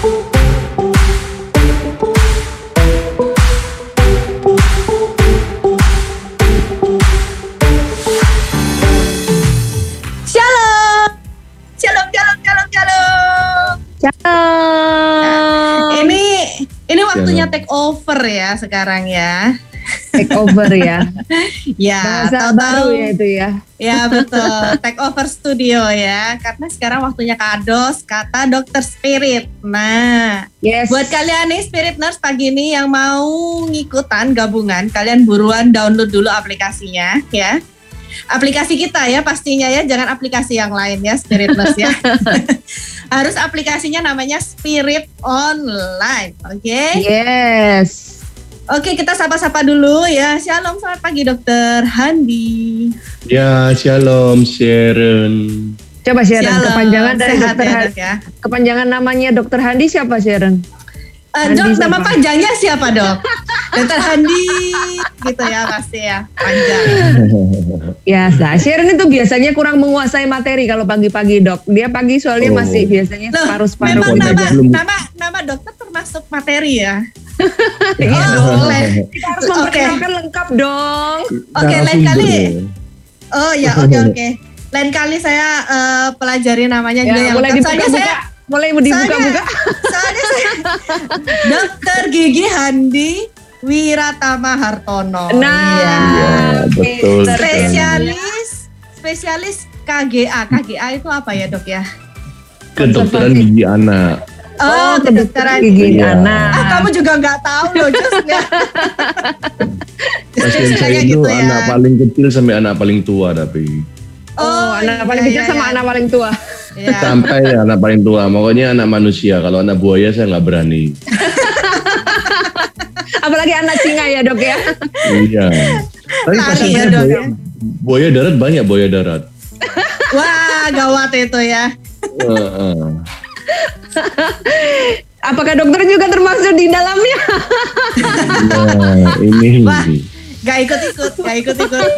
Ini ini waktunya take over ya sekarang ya. Take over ya. Ya, Bahasa tahu-tahu baru ya itu ya. ya betul. Take over studio ya. Karena sekarang waktunya kados kata dokter spirit. Nah, Yes. buat kalian nih spirit nurse pagi ini yang mau ngikutan gabungan, kalian buruan download dulu aplikasinya ya. Aplikasi kita ya pastinya ya, jangan aplikasi yang lain ya Spirit Nurse ya. Harus aplikasinya namanya Spirit Online, oke? Yes. Oke, kita sapa-sapa dulu ya. Shalom, selamat pagi Dokter Handi. Ya, shalom Sharon. Coba Sharon Shalom, kepanjangan dari sehat dokter ya, Han- Dok, ya. kepanjangan namanya dokter Handi siapa Sharon? Eh, Handi dok, nama siapa? panjangnya siapa dok? Dokter Handi, gitu ya pasti ya, panjang. Ya, nah, Sharon itu biasanya kurang menguasai materi kalau pagi-pagi dok. Dia pagi soalnya Oh. masih biasanya separuh-separuh. Memang nama, nama, nama dokter termasuk materi ya? Iya Oh, boleh. Kita harus memperkenalkan lengkap dong. Oke, lain Narasumber kali. ya. Oh ya, oke oke. Lain kali saya eh, pelajari namanya juga Ya, yang boleh lengkap. Soalnya dibuka-buka. saya, Boleh dibuka-buka. soalnya saya Dokter Gigi Handi Wiratama Hartono. Nah, Iya. Iya, betul. spesialis spesialis KGA. KGA itu apa ya dok ya? Kedokteran gigi anak. Oh, kedokteran gigi Iya. anak. Ah, kamu juga nggak tahu loh, Jus ya. Pasien saya itu gitu ya. anak paling kecil sampai anak paling tua tapi. Oh, anak iya, paling kecil iya, sama iya. anak paling tua. Iya. Sampai anak paling tua. Pokoknya anak manusia. Kalau anak buaya saya nggak berani. Apalagi anak singa ya dok ya. iya. Tapi Lari pasien ya, saya dok, buaya, buaya darat banyak buaya darat. Wah, gawat itu ya. Heeh. Apakah dokter juga termasuk di dalamnya? Nah, ini. Wah. Gak ikut-ikut, gak ikut-ikut.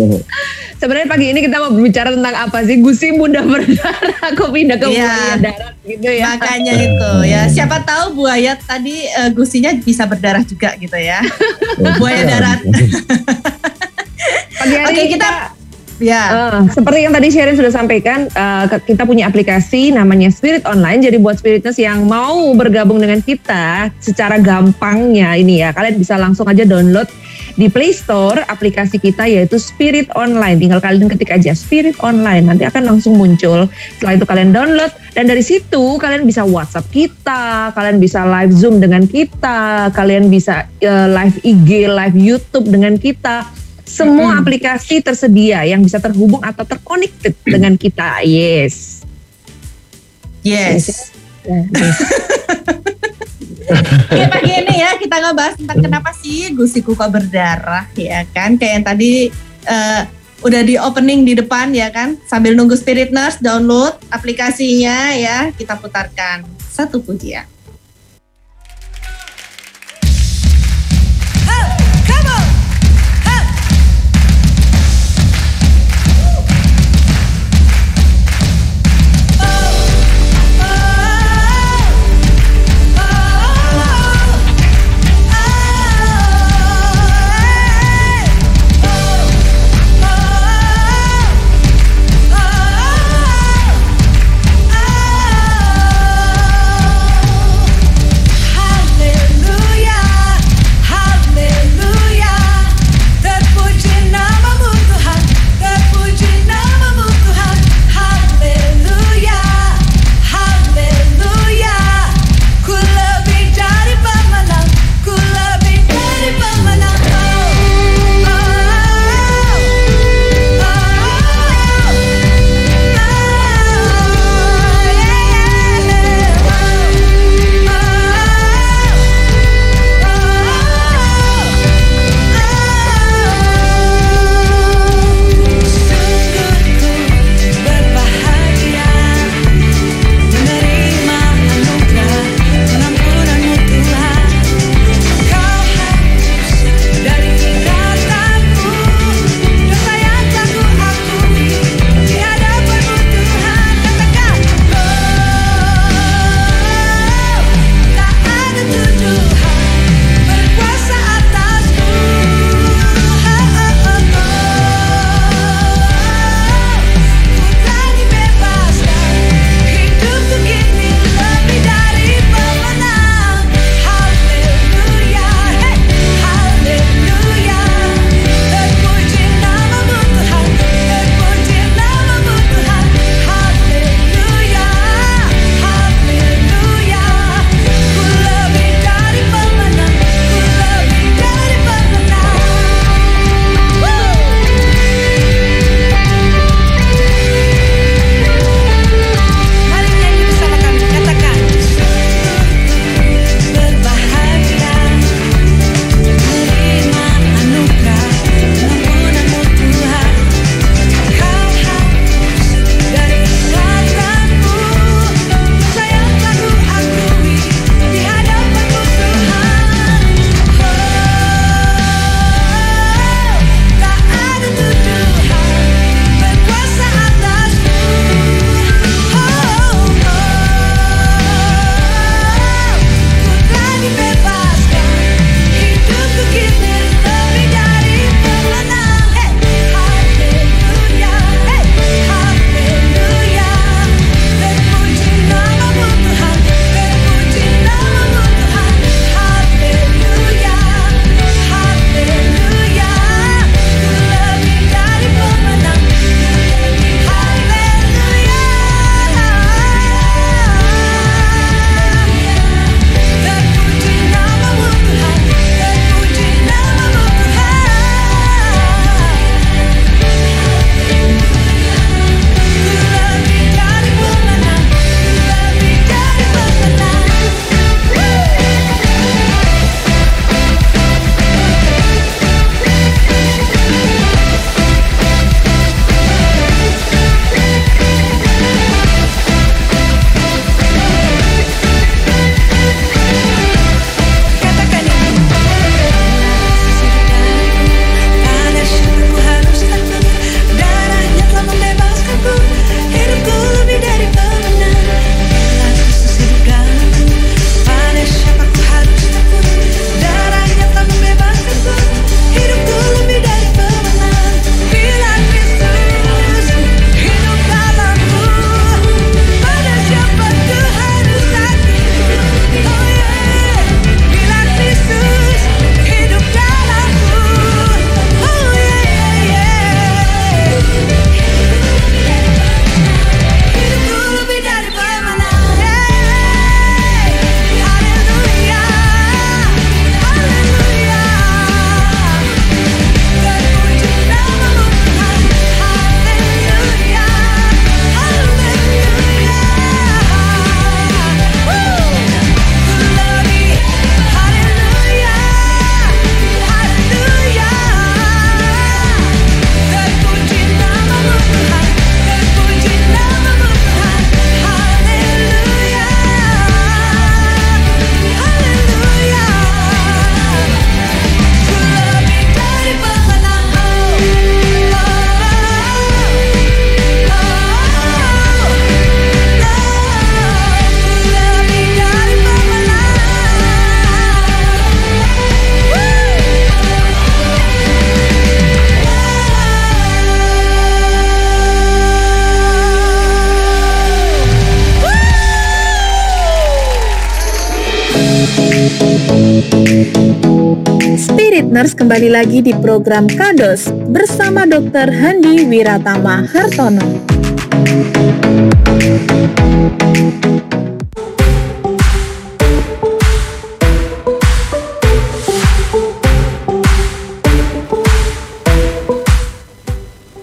Sebenarnya pagi ini kita mau berbicara tentang apa sih? Gusi mudah berdarah, kok pindah ke Iya. buaya darat gitu ya. Makanya itu ya. Siapa tahu buaya tadi eh, gusinya bisa berdarah juga gitu ya. Buaya darat. Pagi hari Oke, ini kita ya. Eh, seperti yang tadi Sharon sudah sampaikan, ke- kita punya aplikasi namanya Spirit Online. Jadi buat Spiritness yang mau bergabung dengan kita secara gampangnya ini ya, kalian bisa langsung aja download di Play Store aplikasi kita yaitu Spirit Online. Tinggal kalian ketik aja Spirit Online, nanti akan langsung muncul. Setelah itu kalian download dan dari situ kalian bisa WhatsApp kita, kalian bisa live Zoom dengan kita, kalian bisa eh, live IG, live YouTube dengan kita. Semua aplikasi tersedia yang bisa terhubung atau terconnected dengan kita. Yes. Yes. Yes. Oke pagi ini ya kita ngebahas tentang kenapa sih gusi kuka berdarah ya kan kayak yang tadi eh, udah di opening di depan ya kan sambil nunggu Spirit Nurse download aplikasinya ya kita putarkan satu pujian. Kembali lagi di program Kados bersama Dr. Handi Wiratama Hartono.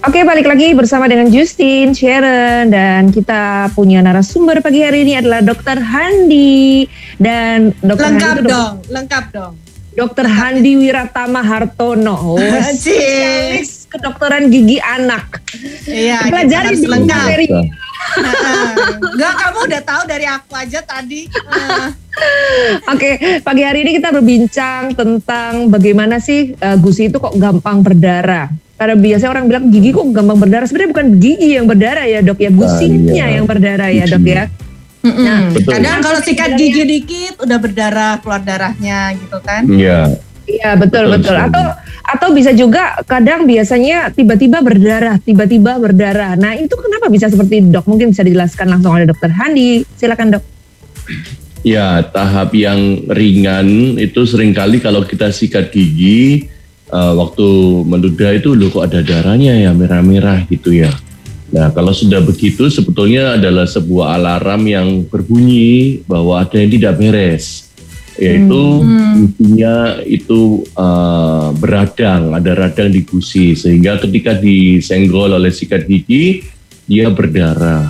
Oke, balik lagi bersama dengan Justin, Sharon, dan kita punya narasumber pagi hari ini adalah Dr. Handi dan Dr. Lengkap Handi dong, lengkap dong. Dr. Handi Wiratama Hartono, oh, spesialis kedokteran gigi anak. Iya, Pelajari lengkap. materi. Enggak, kamu udah tahu dari aku aja tadi. Eh, Oke, pagi hari ini kita berbincang tentang bagaimana sih eh, gusi itu kok gampang berdarah. Karena biasanya orang bilang gigi kok gampang berdarah. Sebenarnya bukan gigi yang berdarah ya dok ya, gusinya iya. yang berdarah ya dok ya. Mm-mm. Nah, betul. Kadang kalau sikat gigi dikit udah berdarah, keluar darahnya gitu kan. Iya. Iya betul Betul betul. Atau atau bisa juga kadang biasanya tiba-tiba berdarah, tiba-tiba berdarah. Nah itu kenapa bisa seperti dok? Mungkin bisa dijelaskan langsung oleh dokter Handi. Silakan dok. Ya, tahap yang ringan itu sering kali kalau kita sikat gigi eh, waktu menduda itu loh kok ada darahnya ya merah-merah gitu ya. Nah, kalau sudah begitu sebetulnya adalah sebuah alarm yang berbunyi bahwa ada yang tidak beres. Yaitu Hmm. gusinya itu eh, beradang, ada radang di gusi sehingga ketika disenggol oleh sikat gigi dia berdarah.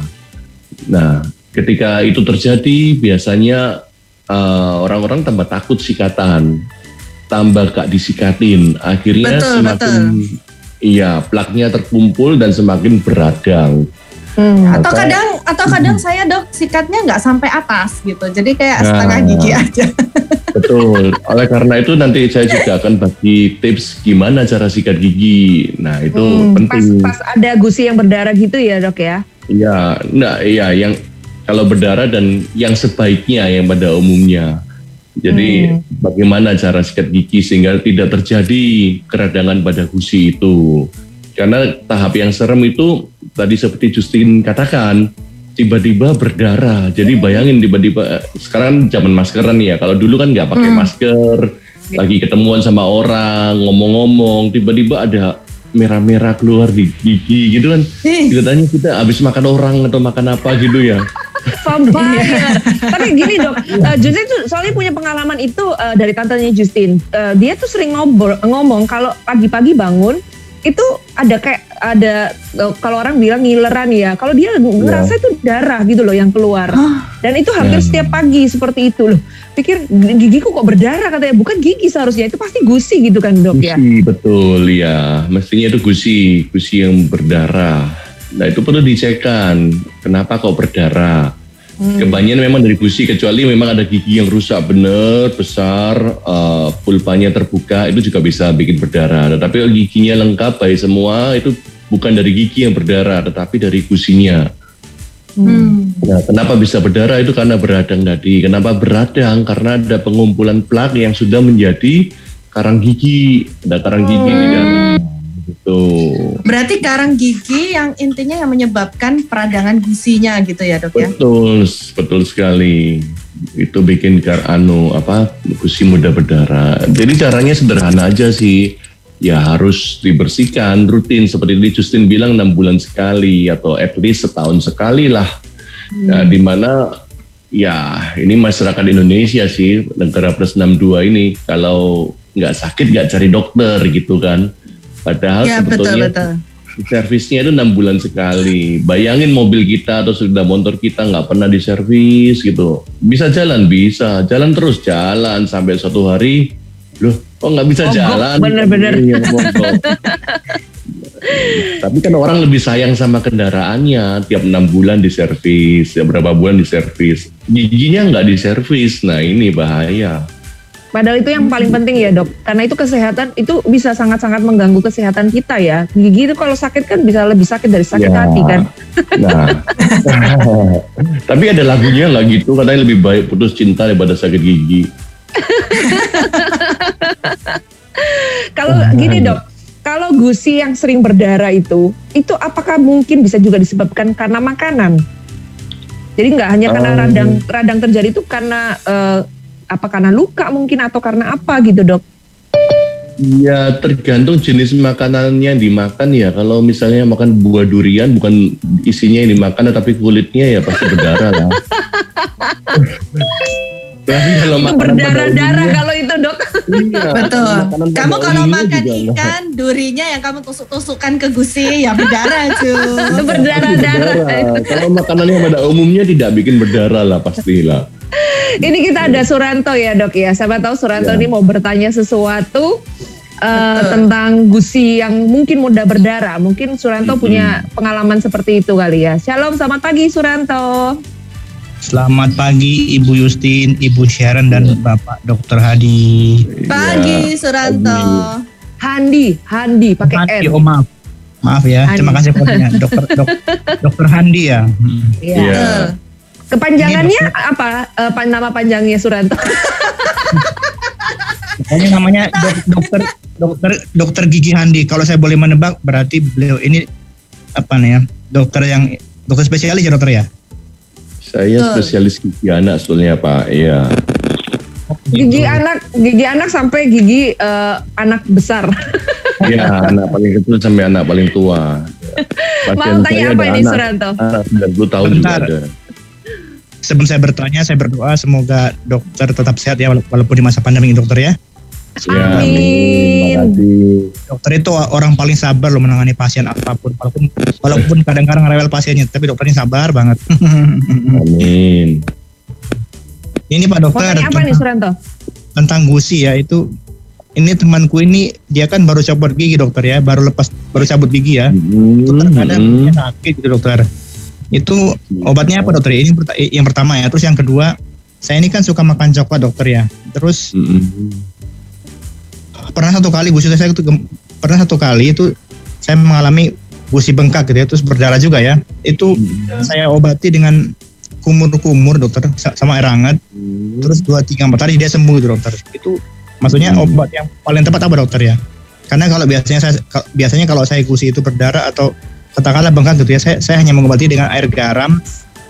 Nah, ketika itu terjadi biasanya eh, orang-orang tambah takut sikatan, tambah gak disikatin, akhirnya Betul, semakin iya plaknya terkumpul dan semakin beradang. Hmm. Atau kadang atau kadang saya dok sikatnya nggak sampai atas gitu. Jadi kayak Nah. setengah gigi aja. Betul. Oleh karena itu nanti saya juga akan bagi tips gimana cara sikat gigi. Nah itu Hmm, pas, penting. pas ada gusi yang berdarah gitu ya dok ya. Iya, enggak, iya yang kalau berdarah dan yang sebaiknya yang pada umumnya. Jadi Hmm. bagaimana cara sikat gigi sehingga tidak terjadi keradangan pada gusi itu. Karena tahap yang serem itu tadi seperti Justin katakan tiba-tiba berdarah. Jadi bayangin tiba-tiba sekarang zaman maskeran ya. Kalau dulu kan nggak pakai Hmm. masker, lagi ketemuan sama orang ngomong-ngomong, tiba-tiba ada merah-merah keluar di gigi gitu kan. Ih, Ceritanya kita habis makan orang atau makan apa gitu ya. Vampire. Tapi gini dok, eh, Justin tuh soalnya punya pengalaman itu eh, dari tantenya Justin. Eh, dia tuh sering ngobrol, ngomong kalau pagi-pagi bangun itu ada kayak ada eh, kalau orang bilang ngileran ya. Kalau dia ngerasa itu darah gitu loh yang keluar. Dan itu hampir Ya. setiap pagi seperti itu loh. Pikir gigiku kok berdarah katanya. Bukan gigi seharusnya itu pasti gusi gitu kan dok ya. Gusi betul ya. Mestinya itu gusi, gusi yang berdarah. Nah itu perlu dicekkan. Kenapa kok berdarah? Hmm. Kebanyakan memang dari gusi kecuali memang ada gigi yang rusak benar besar, eh, pulpanya terbuka itu juga bisa bikin berdarah. Tetapi kalau giginya lengkap baik semua itu bukan dari gigi yang berdarah, tetapi dari gusinya. hmm. Nah, kenapa bisa berdarah itu karena beradang tadi. Kenapa beradang? Karena ada pengumpulan plak yang sudah menjadi karang gigi. Ada karang gigi di dalam. Gitu. Berarti karang gigi yang intinya yang menyebabkan peradangan gusinya gitu ya dok ya. Betul, betul sekali. Itu bikin kar anu apa gusi mudah berdarah. Jadi caranya sederhana aja sih. Ya harus dibersihkan rutin seperti tadi Justin bilang enam bulan sekali atau at least setahun sekali lah. Nah, di mana ya ini masyarakat Indonesia sih negara plus 62 ini kalau nggak sakit nggak cari dokter gitu kan. Padahal Ya betul sebetulnya betul. servisnya itu enam bulan sekali. Bayangin mobil kita atau sudah motor kita nggak pernah diservis gitu. Bisa jalan bisa, jalan terus jalan sampai suatu hari, loh kok nggak bisa Mogok, jalan? bener-bener. Iya. Tapi kan orang lebih sayang sama kendaraannya. Tiap enam bulan diservis, tiap berapa bulan diservis. Giginya nggak diservis, nah ini bahaya. Padahal itu yang paling penting ya dok, karena itu kesehatan itu bisa sangat-sangat mengganggu kesehatan kita ya. Gigi itu kalau sakit kan bisa lebih sakit dari sakit Ya. hati kan. Nah, tapi ada lagunya nggak gitu katanya lebih baik putus cinta daripada sakit gigi. Kalau gini dok, kalau gusi yang sering berdarah itu, itu apakah mungkin bisa juga disebabkan karena makanan? Jadi nggak hanya karena Um. radang radang terjadi itu karena eh, apa karena luka mungkin atau karena apa gitu dok? Ya tergantung jenis makanannya yang dimakan ya. Kalau misalnya makan buah durian bukan isinya yang dimakan tapi kulitnya ya pasti berdarah lah. Tapi kalau makanan berdarah-darah kalau itu dok. iya, Betul. Kamu kalau makan juga ikan, durinya yang kamu tusuk-tusukkan ke gusi ya berdarah cuy. Berdarah-darah. berdarah. Kalau makanannya pada umumnya tidak bikin berdarah lah pastilah. Ini kita ada Suranto ya dok ya. Siapa tahu Suranto Ya. ini mau bertanya sesuatu uh, tentang gusi yang mungkin mudah berdarah. Mungkin Suranto punya pengalaman seperti itu kali ya. Shalom, selamat pagi Suranto. Selamat pagi Ibu Justin, Ibu Sharon dan Bapak Dr. Hadi. Pagi Suranto. Handi, Handi pakai Hadi, N. oh maaf. Maaf ya, Handi. terima kasih. Dokter dok, Dokter Handi ya. Hmm. Iya. Iya. Betul. Kepanjangannya apa? Eh, pan- nama panjangnya Suranto. Pokoknya namanya dok, dokter dokter dokter gigi Handi. Kalau saya boleh menebak berarti beliau ini apa nih ya? Dokter yang dokter spesialis ya dokter ya? Saya spesialis gigi anak sebetulnya Pak. Iya. Gigi gitu. anak, gigi anak sampai gigi eh, anak besar. Iya, anak paling kecil sampai anak paling tua. Mau tanya saya apa ini Suranto? anak 90 tahun Bentar. juga ada. Sebelum saya bertanya, saya berdoa semoga dokter tetap sehat ya wala- walaupun di masa pandemi ini dokter ya. Ya, Amin. Dokter itu orang paling sabar loh menangani pasien apa pun walaupun walaupun kadang-kadang rewel pasiennya tapi dokternya sabar banget. Amin. ini Pak dokter apa nih tentang, Suranto? tentang gusi ya itu ini temanku ini dia kan baru copot gigi dokter ya baru lepas baru cabut gigi ya itu Hmm, terkadang hmm. dia sakit gitu dokter itu obatnya apa dokter? Ini yang pertama ya. Terus yang kedua saya ini kan suka makan coklat dokter ya. Terus Hmm. pernah satu kali gusi saya itu pernah satu kali itu saya mengalami gusi bengkak gitu ya terus berdarah juga ya. Itu saya obati dengan kumur-kumur dokter sa- sama air hangat. Hmm. terus dua tiga empat hari dia sembuh gitu dokter. Itu maksudnya Hmm. obat yang paling tepat apa dokter ya? Karena kalau biasanya saya biasanya kalau saya gusi itu berdarah atau katakanlah bengkak gitu ya saya, saya hanya mengobati dengan air garam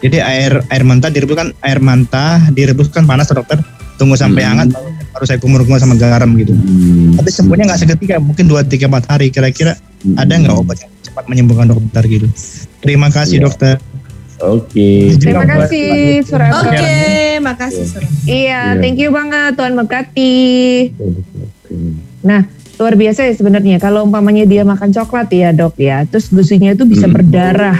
jadi air air mentah direbuskan air mentah direbuskan panas dokter tunggu sampai Hmm. hangat baru, baru saya kumur-kumur sama garam gitu Hmm. tapi sembuhnya nggak seketika mungkin dua tiga empat hari kira-kira Hmm. ada nggak obat yang cepat menyembuhkan dokter gitu terima kasih Iya. dokter Oke. Terima kasih Suranto. Oke, makasih Suranto. Iya, Iya. thank you banget Tuhan berkati. Oke. Luar biasa ya sebenarnya kalau umpamanya dia makan coklat ya dok ya, terus gusinya itu bisa Hmm. berdarah.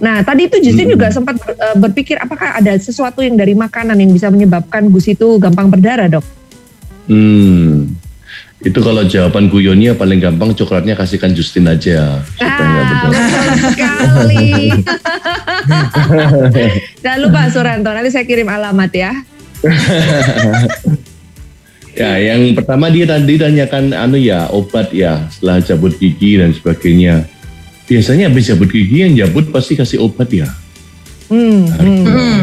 Nah tadi itu Justin Hmm. juga sempat ber- eh, berpikir apakah ada sesuatu yang dari makanan yang bisa menyebabkan gusi itu gampang berdarah dok? Hmm. Itu kalau jawaban guyonnya paling gampang coklatnya kasihkan Justin aja supaya nggak Ah, berdarah. sekali. Jangan lupa Suranto, nanti saya kirim alamat ya. Ya, yang pertama dia tadi tanyakan anu ya obat ya setelah cabut gigi dan sebagainya. Biasanya habis cabut gigi yang cabut pasti kasih obat ya. Hmm, hmm. Hmm.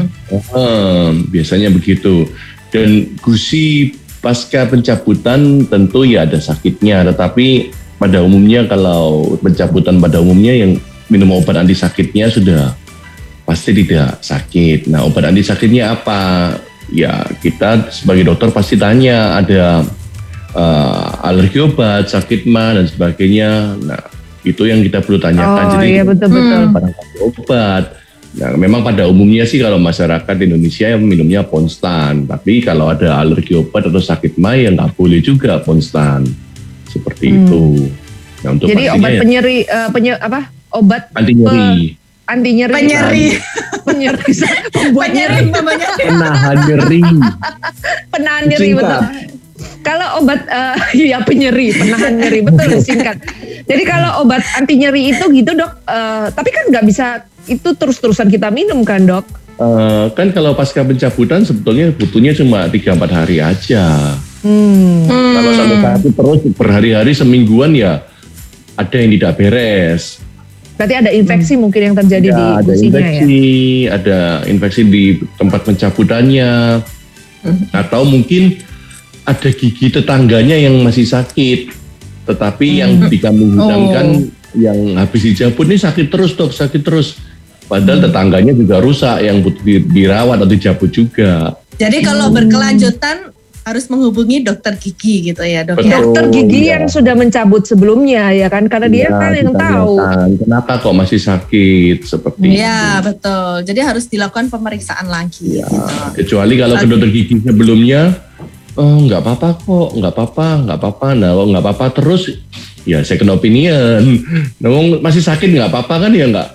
Hmm, biasanya begitu. Dan gusi pasca pencabutan tentu ya ada sakitnya, tetapi pada umumnya kalau pencabutan pada umumnya yang minum obat anti sakitnya sudah pasti tidak sakit. Nah, obat anti sakitnya apa? Ya, kita sebagai dokter pasti tanya ada eh, alergi obat, sakit mah dan sebagainya. Nah, itu yang kita perlu tanyakan. Oh Jadi iya betul-betul. Hmm. barangkali obat. Nah, memang pada umumnya sih kalau masyarakat Indonesia yang minumnya ponstan, tapi kalau ada alergi obat atau sakit mah ya nggak boleh juga ponstan. Seperti Hmm. itu. Nah, untuk Jadi obat ya, penyeri, eh, penye- apa? Obat anti nyeri, anti nyeri. Penyeri, penyeri. Pembuat penyeri, nyeri. namanya. penahan nyeri. Penahan nyeri betul. Kalau obat eh, ya penyeri, penahan nyeri betul singkat. Jadi kalau obat anti nyeri itu gitu dok, eh, tapi kan nggak bisa itu terus-terusan kita minum kan dok? Eh, kan kalau pasca pencabutan sebetulnya butuhnya cuma 3-4 hari aja. Hmm. Kalau sampai sakit terus berhari-hari semingguan ya ada yang tidak beres. Berarti ada infeksi mungkin yang terjadi Ya, di ada gusinya ya. infeksi, ada infeksi di tempat pencabutannya, atau mungkin ada gigi tetangganya yang masih sakit, tetapi yang di kampung hutan Oh. yang habis dicabut ini sakit terus dok, sakit terus. Padahal tetangganya juga rusak yang butuh di- dirawat atau dicabut juga. Jadi kalau berkelanjutan harus menghubungi dokter gigi gitu ya dok ya. Betul. Dokter gigi iya. yang sudah mencabut sebelumnya ya kan karena dia Ya, kan yang tahu. lihatkan, Kenapa kok masih sakit seperti Iya itu? betul. Jadi harus dilakukan pemeriksaan lagi. Ya, gitu. kecuali kalau ke dokter gigi sebelumnya, oh nggak apa-apa kok, nggak apa-apa, nggak apa-apa, nah kalau nggak apa-apa terus, ya second opinion. Nah, wong masih sakit nggak apa-apa kan ya nggak?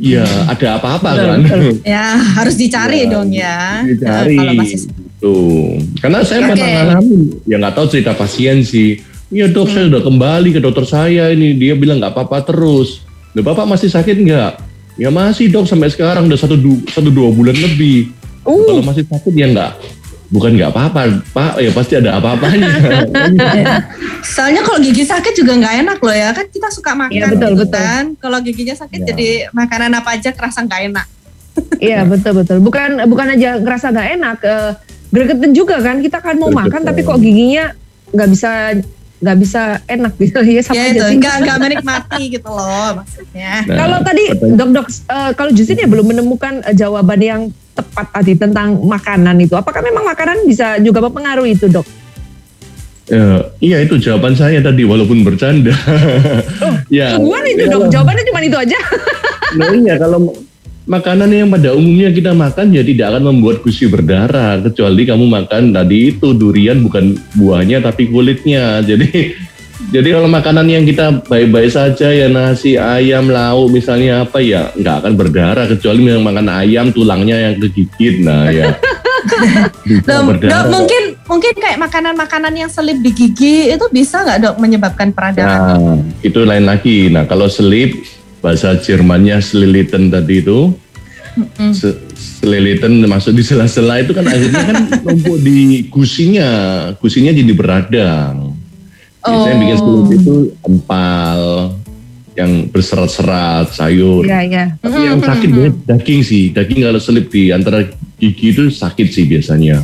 Ya ada apa-apa kan? Ya harus dicari Ya, dong ya. Dicari. Nah, kalau masih Tuh, karena saya Oke. pernah ngalamin, ya nggak tahu cerita pasien sih. Iya dok, saya Hmm. udah kembali ke dokter saya ini, dia bilang nggak apa-apa terus. Nah, bapak masih sakit nggak? Ya masih dok, sampai sekarang udah satu, du- satu dua bulan lebih. Uh, Kalau masih sakit ya nggak, bukan nggak apa-apa, pak. Ya pasti ada apa-apanya. Soalnya kalau gigi sakit juga nggak enak loh ya kan kita suka makan Iya, betul, gitu betul. kan. Kalau giginya sakit Ya. jadi makanan apa aja kerasa nggak enak. Iya betul betul. Bukan bukan aja ngerasa gak enak, eh, gregetan juga kan. Kita kan mau makan Gregetan. tapi kok giginya nggak bisa nggak bisa enak gitu ya sama ya nggak nggak menikmati gitu loh maksudnya. Nah, Kalau tadi dok dok, eh, kalau Justin ya belum menemukan eh, jawaban yang tepat tadi tentang makanan itu. Apakah memang makanan bisa juga mempengaruhi itu dok? Ya, iya itu jawaban saya tadi walaupun bercanda. ya. Gimana itu ya, dok? Jawabannya cuma itu aja. Nah iya kalau makanan yang pada umumnya kita makan ya tidak akan membuat gusi berdarah kecuali kamu makan tadi itu durian bukan buahnya tapi kulitnya. Jadi jadi kalau makanan yang kita baik-baik saja ya nasi, ayam, lauk misalnya apa ya nggak akan berdarah kecuali memang makan ayam tulangnya yang kegigit. Nah ya Dok, dok, berdarah. mungkin mungkin kayak makanan-makanan yang selip di gigi itu bisa nggak dok menyebabkan peradangan? Nah, itu lain lagi. Nah, kalau selip bahasa Jermannya seliliten tadi itu se- seliliten masuk di sela-sela itu kan akhirnya kan numpuk di gusinya, gusinya jadi beradang. Biasanya Oh. bikin selip itu empal yang berserat-serat sayur. Iya iya. Tapi yang sakit banget daging sih. Daging kalau selip di antara gigi itu sakit sih biasanya.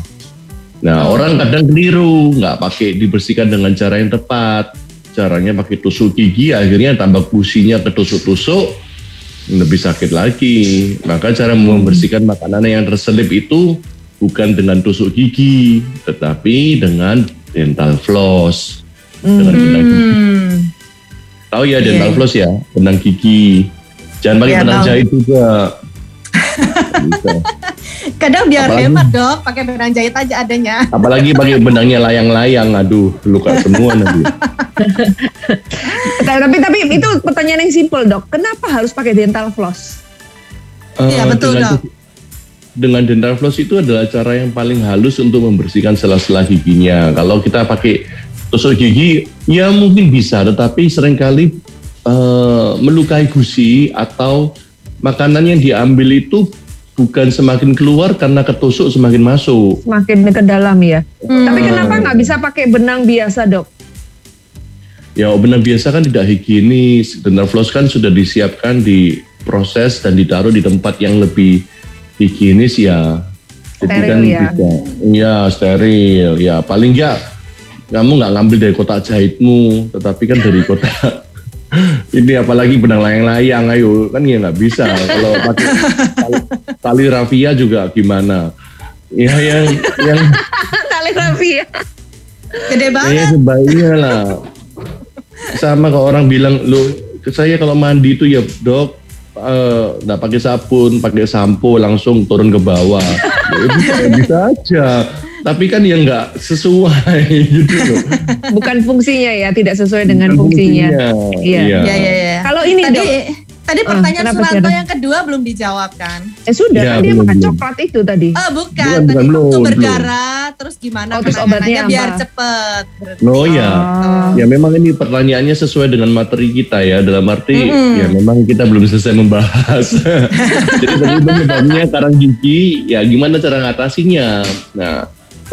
Nah, Oh. orang kadang keliru, nggak pakai dibersihkan dengan cara yang tepat. Caranya pakai tusuk gigi, akhirnya tambah gusinya ketusuk-tusuk, lebih sakit lagi. Maka cara membersihkan makanan yang terselip itu bukan dengan tusuk gigi, tetapi dengan dental floss. Dengan benang gigi. Hmm. Tahu ya Iya, dental iya. floss ya, benang gigi. Jangan pakai Iya, benang jahit juga. Bisa. Kadang biar Apalagi- hemat dok, pakai benang jahit aja adanya. Apalagi pakai benangnya layang-layang, aduh luka semua nanti. Tapi tapi itu pertanyaan yang simpel dok. Kenapa harus pakai dental floss? Iya, Eh, betul, dengan, Dok. dengan dental floss itu adalah cara yang paling halus untuk membersihkan sela-sela giginya. Kalau kita pakai tusuk gigi, ya mungkin bisa, tetapi sering kali eh, melukai gusi atau makanan yang diambil itu bukan semakin keluar karena ketusuk semakin masuk. Semakin ke dalam ya. Hmm. Tapi kenapa nggak bisa pakai benang biasa dok? Ya benang biasa kan tidak higienis. Dental floss kan sudah disiapkan di proses dan ditaruh di tempat yang lebih higienis ya. Jadi Steril kan ya. tidak, ya steril. Ya paling ya kamu nggak ngambil dari kotak jahitmu, tetapi kan dari kotak ini apalagi benang layang-layang ayo kan ya nggak bisa kalau pakai tali, tali rafia juga gimana ya yang yang Tali rafia. Gede Ya banget. sebaiknya lah. Sama kalau orang bilang, lu saya kalau mandi itu ya dok, eh, nggak pakai sabun, pakai sampo langsung turun ke bawah. Ya, bisa, bisa aja. Tapi kan ya nggak sesuai gitu loh. Bukan fungsinya ya, tidak sesuai dengan Bukan fungsinya. Iya. Iya. Iya iya iya. Kalau ini Tadi dok, tadi Ah, pertanyaan Suranto Sharon? yang kedua belum dijawab kan? eh sudah Ya, kan dia makan belum. coklat itu tadi. Oh bukan, Bukan, tadi bukan, belum, waktu belum. berdarah terus gimana Oh, terus obatnya biar apa? cepet. berarti. Oh ya, Oh. ya memang ini pertanyaannya sesuai dengan materi kita ya. Dalam arti Mm-mm. ya memang kita belum selesai membahas. Jadi tadi penyebabnya karang gigi, ya gimana cara ngatasinya? Nah,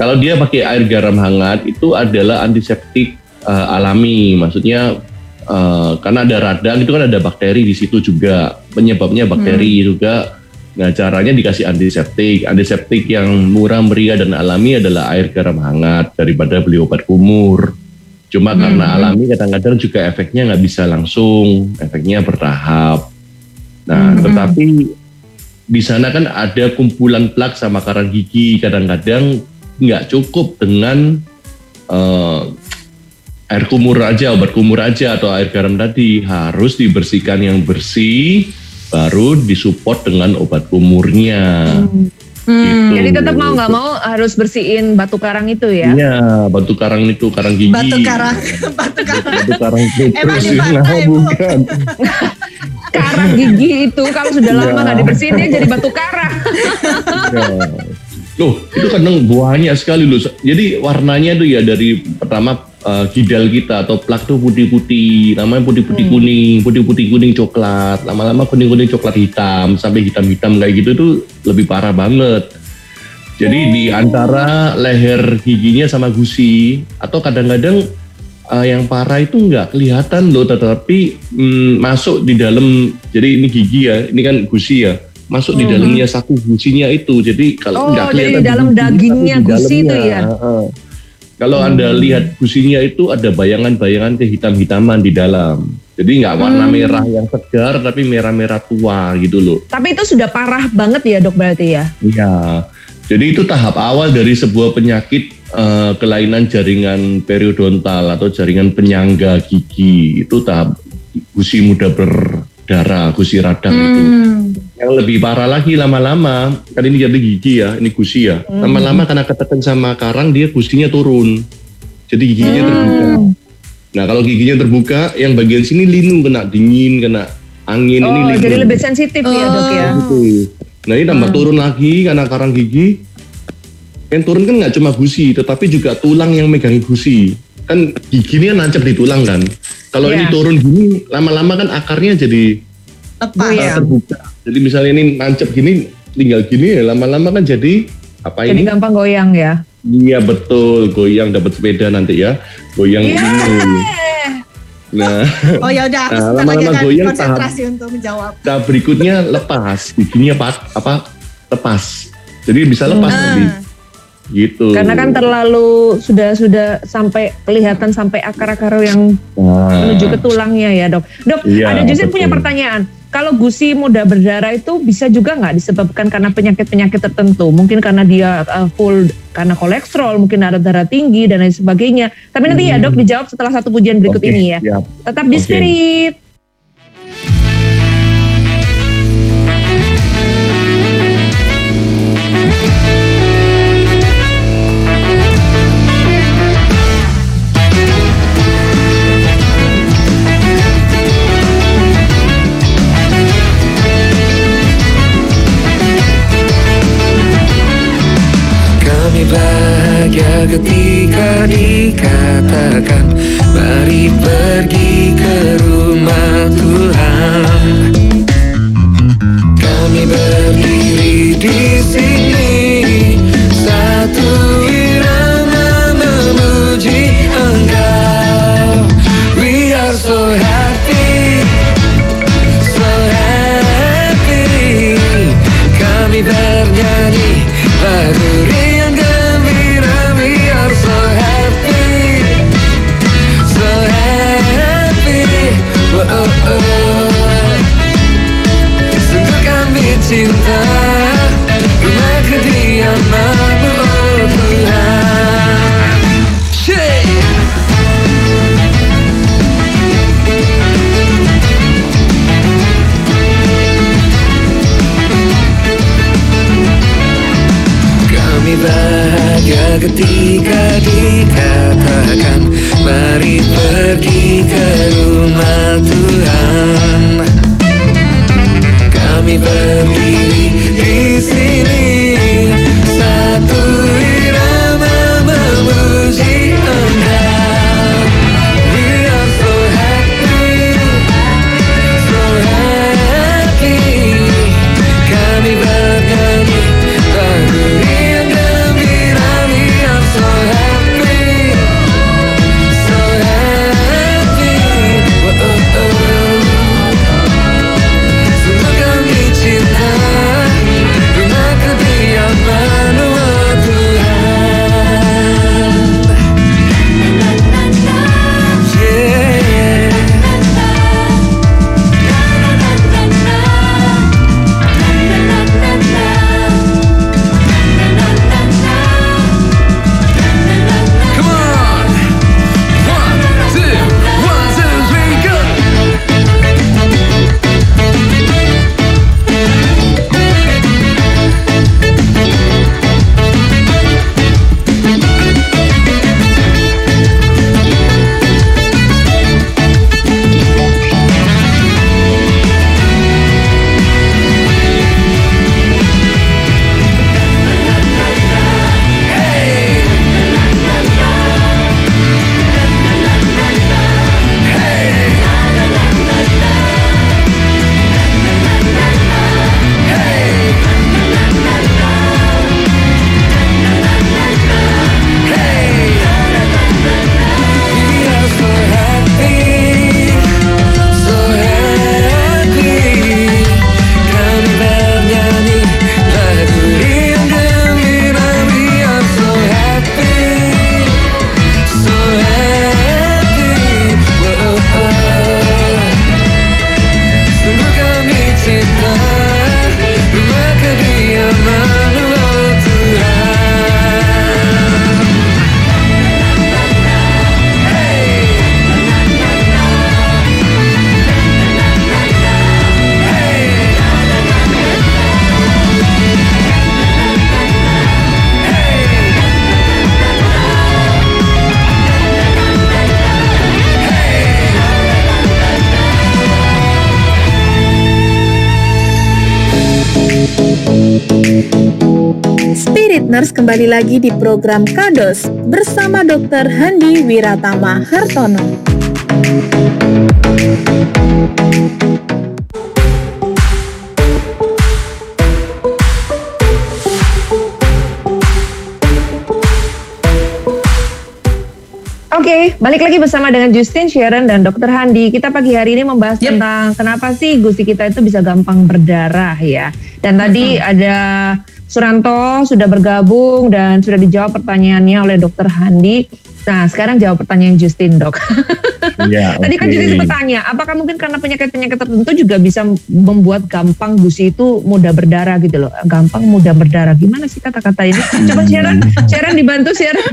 kalau dia pakai air garam hangat itu adalah antiseptik eh, alami, maksudnya eh, karena ada radang itu kan ada bakteri di situ juga, penyebabnya bakteri juga. Nah, caranya dikasih antiseptik. Antiseptik yang murah meriah dan alami adalah air garam hangat daripada beli obat kumur. Cuma karena alami kadang-kadang juga efeknya nggak bisa langsung, efeknya bertahap. Nah, Hmm. tetapi di sana kan ada kumpulan plak sama karang gigi kadang-kadang nggak cukup dengan eh, air kumur aja obat kumur aja atau air garam tadi harus dibersihkan yang bersih baru disupport dengan obat kumurnya Hmm. Gitu. Jadi tetap mau nggak mau harus bersihin batu karang itu ya. Iya, batu karang itu karang gigi. Batu karang, batu karang. Batu karang Emang Petrus di nah, pantai, Bu? bukan. Karang gigi itu kalau sudah lama Iya. nggak dibersihin dia jadi batu karang. Ya. Loh, itu kadang banyak sekali loh. Jadi warnanya tuh ya dari pertama gidal kita atau plak tuh putih-putih, namanya putih-putih Hmm. kuning, putih-putih kuning coklat, lama-lama kuning-kuning coklat hitam sampai hitam-hitam kayak gitu tuh lebih parah banget. Jadi di Oh. antara leher giginya sama gusi atau kadang-kadang eh, yang parah itu nggak kelihatan loh, tetapi mm, masuk di dalam. Jadi ini gigi ya, ini kan gusi ya, masuk di dalamnya saku gusinya itu. Jadi Hmm. Oh, kalau nggak jadi kelihatan di dalam dagingnya gusi itu ya? Kalau anda lihat gusinya itu ada bayangan-bayangan kehitam-hitaman di dalam. Jadi nggak warna Hmm. merah yang segar, tapi merah-merah tua gitu loh. Tapi itu sudah parah banget ya dok berarti ya. Iya. Jadi itu tahap awal dari sebuah penyakit eh, kelainan jaringan periodontal atau jaringan penyangga gigi. Itu tahap gusi muda berdarah, gusi radang itu. Hmm. Yang lebih parah lagi lama-lama, kan ini jadi gigi ya, ini gusi ya. Lama-lama karena ketekan sama karang dia gusinya turun. Jadi giginya terbuka. Nah kalau giginya terbuka, yang bagian sini linu kena dingin, kena angin ini Oh, linu. jadi lebih sensitif ya dok ya. Gitu. Nah ini tambah turun lagi karena karang gigi. Yang turun kan nggak cuma gusi, tetapi juga tulang yang megang gusi. Kan gigi ini kan nancep di tulang kan. Kalau ini Iya. turun gini, lama-lama kan akarnya jadi. Oh, iya. uh, terbuka. Jadi misalnya ini nancep gini, tinggal gini ya lama-lama kan jadi apa Jadi ini? gampang goyang ya. Iya betul, goyang dapat sepeda nanti ya, goyang Iya. ini. Nah, Oh ya udah, Nah, lama-lama goyang konsentrasi untuk menjawab. tahap berikutnya lepas, giginya pat, apa lepas. Jadi bisa lepas Ah. nanti. Gitu. Karena kan terlalu sudah sudah sampai kelihatan sampai akar-akar yang Nah, menuju ke tulangnya ya dok. Dok, Iya, ada betul. punya pertanyaan. Kalau gusi mudah berdarah itu bisa juga nggak disebabkan karena penyakit-penyakit tertentu? Mungkin karena dia uh, full karena kolesterol, mungkin ada darah tinggi dan lain sebagainya. Tapi nanti ya dok dijawab setelah satu pujian berikut Hmm. Oke, ini ya. siap. Tetap di Oke. spirit. Kami bahagia ketika dikatakan Mari pergi ke rumah Tuhan. Kami berdiri di sini summer kembali lagi di program Kados bersama Dr. Handi Wiratama Hartono. Oke, balik lagi bersama dengan Justin, Sharon, dan Dr. Handi. Kita pagi hari ini membahas Yep. tentang kenapa sih gusi kita itu bisa gampang berdarah ya. Dan tadi ada Suranto sudah bergabung dan sudah dijawab pertanyaannya oleh Dr. Handi. Nah, sekarang jawab pertanyaan Justin, Dok. Ya, Tadi kan. Justin sempat tanya, apakah mungkin karena penyakit-penyakit tertentu juga bisa membuat gampang gusi itu mudah berdarah gitu loh. Gampang mudah berdarah. Gimana sih kata-kata ini? Coba Sharon, Sharon dibantu Sharon.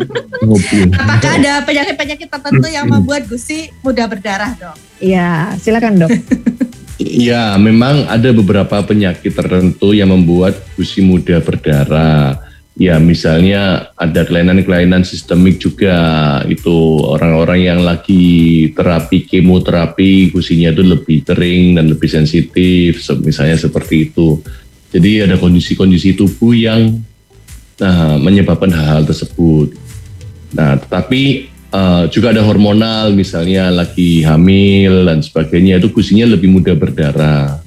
Apakah ada penyakit-penyakit tertentu yang membuat gusi mudah berdarah dok? Iya, silakan dok. Ya, memang ada beberapa penyakit tertentu yang membuat gusi mudah berdarah. Ya, misalnya ada kelainan-kelainan sistemik juga. Itu orang-orang yang lagi terapi kemoterapi, gusinya itu lebih kering dan lebih sensitif, se- misalnya seperti itu. Jadi ada kondisi-kondisi tubuh yang nah, menyebabkan hal-hal tersebut. Nah, tetapi eh, juga ada hormonal, misalnya lagi hamil dan sebagainya, itu gusinya lebih mudah berdarah.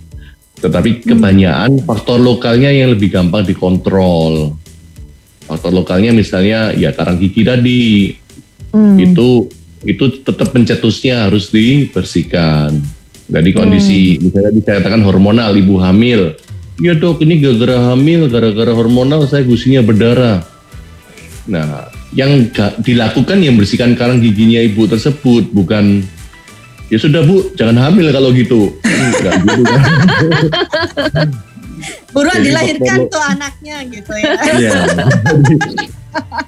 Tetapi kebanyakan faktor lokalnya yang lebih gampang dikontrol. Faktor lokalnya misalnya ya karang gigi tadi, Hmm. itu itu tetap pencetusnya harus dibersihkan. Jadi kondisi misalnya dikatakan hormonal ibu hamil, ya dok ini gara-gara hamil, gara-gara hormonal saya gusinya berdarah. Nah, yang dilakukan yang bersihkan karang giginya ibu tersebut bukan ya sudah bu jangan hamil kalau gitu. Enggak gitu kan. Buruan Jadi dilahirkan faktor- tuh anaknya gitu ya. Iya.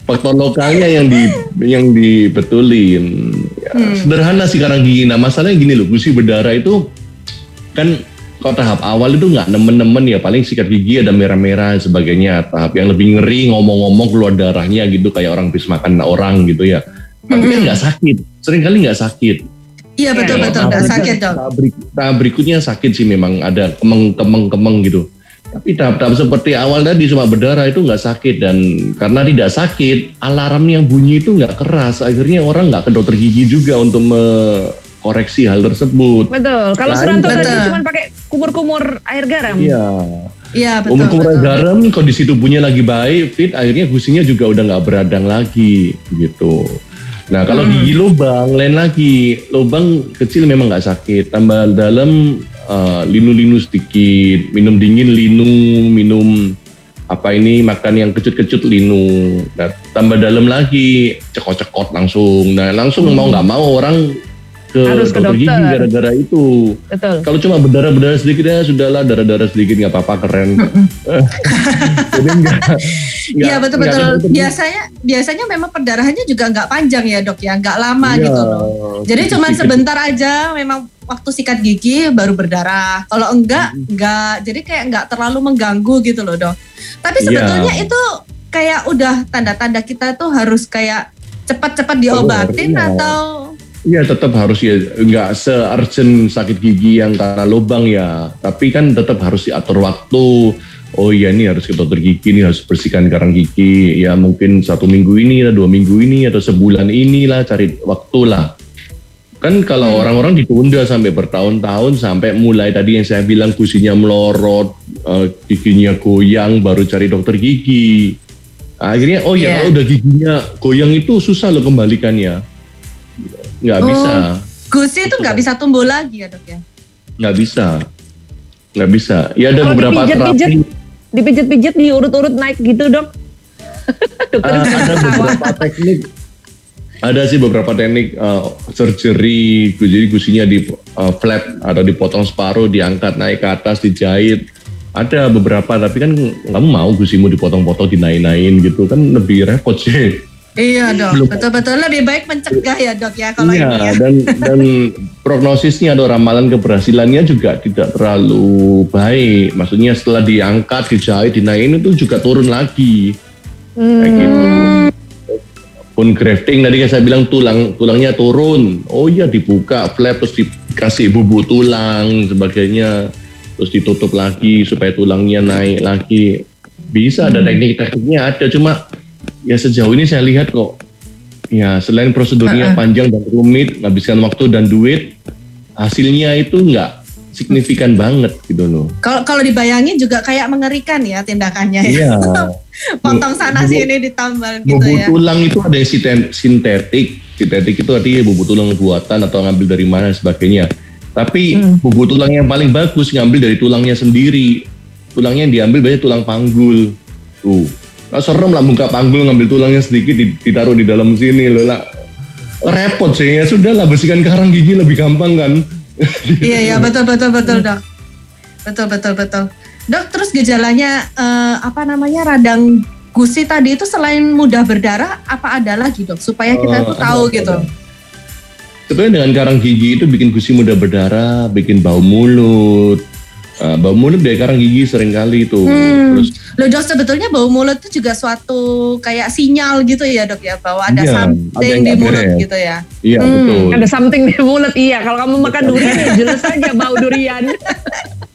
Faktor lokalnya yang di yang dibetulin. Ya, Sederhana sih karang gigi. Nah masalahnya gini loh, gusi berdarah itu kan kalau tahap awal itu nggak nemen-nemen ya paling sikat gigi ada merah-merah dan sebagainya. Tahap yang lebih ngeri ngomong-ngomong keluar darahnya gitu kayak orang habis makan orang gitu ya. Tapi kan nggak sakit, sering kali nggak sakit. Iya betul betul Tahap nggak sakit. Tahap, berik- tahap berikutnya sakit sih memang ada kemeng-kemeng-kemeng gitu. Tapi tahap-tahap seperti awal tadi cuma berdarah itu nggak sakit dan karena tidak sakit alarm yang bunyi itu nggak keras akhirnya orang nggak ke dokter gigi juga untuk koreksi hal tersebut. Betul. Kalau Suranto tadi cuma pakai kumur-kumur air garam. Iya. Iya betul. Umur kumur betul. garam kondisi tubuhnya lagi baik, fit, akhirnya gusinya juga udah nggak beradang lagi gitu. Nah kalau gigi lubang, lain lagi, lubang kecil memang nggak sakit, tambah dalam eh, linu-linu sedikit, minum dingin linu, minum apa ini makan yang kecut-kecut linu, nah, tambah dalam lagi cekot-cekot langsung, nah langsung mau nggak mau orang ke Harus ke dokter gigi dokter. gara-gara itu. Betul. Kalau cuma berdarah-berdarah sedikit ya sudahlah darah-darah sedikit nggak apa-apa keren. Jadi enggak. Iya betul betul. Biasanya biasanya memang perdarahannya juga nggak panjang ya dok ya, nggak lama Iya, gitu loh. Jadi cuma sebentar aja memang waktu sikat gigi baru berdarah. Kalau enggak enggak. Jadi kayak enggak terlalu mengganggu gitu loh dok. Tapi Iya. sebetulnya itu kayak udah tanda-tanda kita tuh harus kayak cepat-cepat diobatin iya. atau Iya tetap harus ya nggak se-urgent sakit gigi yang karena lubang ya. Tapi kan tetap harus diatur waktu. Oh iya ini harus ke dokter gigi, ini harus bersihkan karang gigi. Ya mungkin satu minggu ini, atau dua minggu ini, atau sebulan inilah cari waktu lah. Kan kalau orang-orang ditunda sampai bertahun-tahun sampai mulai tadi yang saya bilang gusinya melorot, eh, giginya goyang, baru cari dokter gigi. Akhirnya oh ya Iya. kalau udah giginya goyang itu susah loh kembalikannya. Nggak Oh. bisa, gusi itu nggak bisa tumbuh lagi ya dok ya? nggak bisa, nggak bisa. Ya ada Kalau beberapa dipijat-pijat, terapi. dipijat-pijat diurut-urut naik gitu dok. Dokter bisa ada beberapa teknik ada sih beberapa teknik uh, surgery jadi gusinya di uh, flap atau dipotong separuh diangkat naik ke atas dijahit ada beberapa tapi kan kamu mau gusimu dipotong-potong dinaik-naikin gitu kan lebih repot sih Iya dok, Belum. betul-betul. Lebih baik mencegah ya dok ya kalau iya ini ya. dan dan prognosisnya atau ramalan keberhasilannya juga tidak terlalu baik. Maksudnya setelah diangkat dijahit dinaikin itu juga turun lagi. Kayak gitu. Pun grafting tadi kan saya bilang tulang tulangnya turun. Oh iya dibuka flap terus dikasih bubuk tulang sebagainya. Terus ditutup lagi supaya tulangnya naik lagi. Bisa ada teknik-tekniknya ada, cuma ya sejauh ini saya lihat kok ya selain prosedurnya panjang dan rumit, menghabiskan waktu dan duit, hasilnya itu nggak signifikan banget gitu loh. Kalau kalau dibayangin juga kayak mengerikan ya tindakannya ya. Iya. Potong sana sini ditambal gitu ya. tulang itu ada yang sintetik. Sintetik itu artinya bubuk tulang buatan atau ngambil dari mana dan sebagainya. Tapi Hmm. bubuk tulang yang paling bagus ngambil dari tulangnya sendiri. Tulangnya yang diambil banyak tulang panggul. Tuh. Nah, serem lah buka panggul ngambil tulangnya sedikit di- ditaruh di dalam sini loh lah. Repot sih ya sudah lah bersihkan karang gigi lebih gampang kan. Iya iya betul betul betul dok. Betul betul betul. Dok terus gejalanya eh, apa namanya radang gusi tadi itu selain mudah berdarah apa ada lagi dok supaya kita Oh, tuh tahu ada, gitu. ada. Sebenarnya dengan karang gigi itu bikin gusi mudah berdarah, bikin bau mulut. Ah, bau mulut dari karang gigi sering kali itu. Hmm. Terus Loh dok sebetulnya bau mulut itu juga suatu kayak sinyal gitu ya dok ya bahwa ada Iya, ada something yang di mulut beres. gitu ya. iya Hmm. betul. Ada something di mulut iya. Kalau kamu makan durian ya jelas aja bau durian.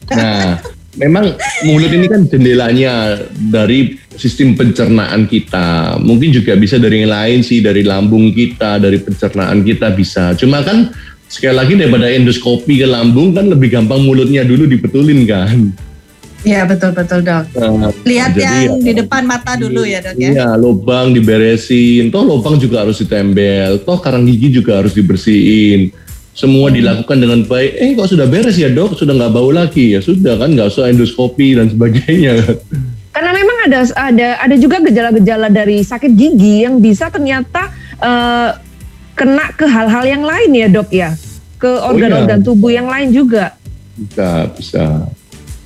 Nah, memang mulut ini kan jendelanya dari sistem pencernaan kita. Mungkin juga bisa dari yang lain sih, dari lambung kita, dari pencernaan kita bisa. Cuma kan sekali lagi daripada endoskopi ke lambung kan lebih gampang mulutnya dulu dibetulin kan. Iya betul betul dok. Nah, Lihat jadi yang ya- di depan mata dulu ya dok ya. Iya, lubang diberesin. Toh lubang juga harus ditembel. Toh karang gigi juga harus dibersihin. Semua dilakukan dengan baik. Eh kok sudah beres ya dok? Sudah nggak bau lagi ya? Sudah kan nggak usah endoskopi dan sebagainya. Karena memang ada ada ada juga gejala-gejala dari sakit gigi yang bisa ternyata eh, kena ke hal-hal yang lain ya dok ya, ke organ-organ tubuh yang lain juga. Bisa, bisa.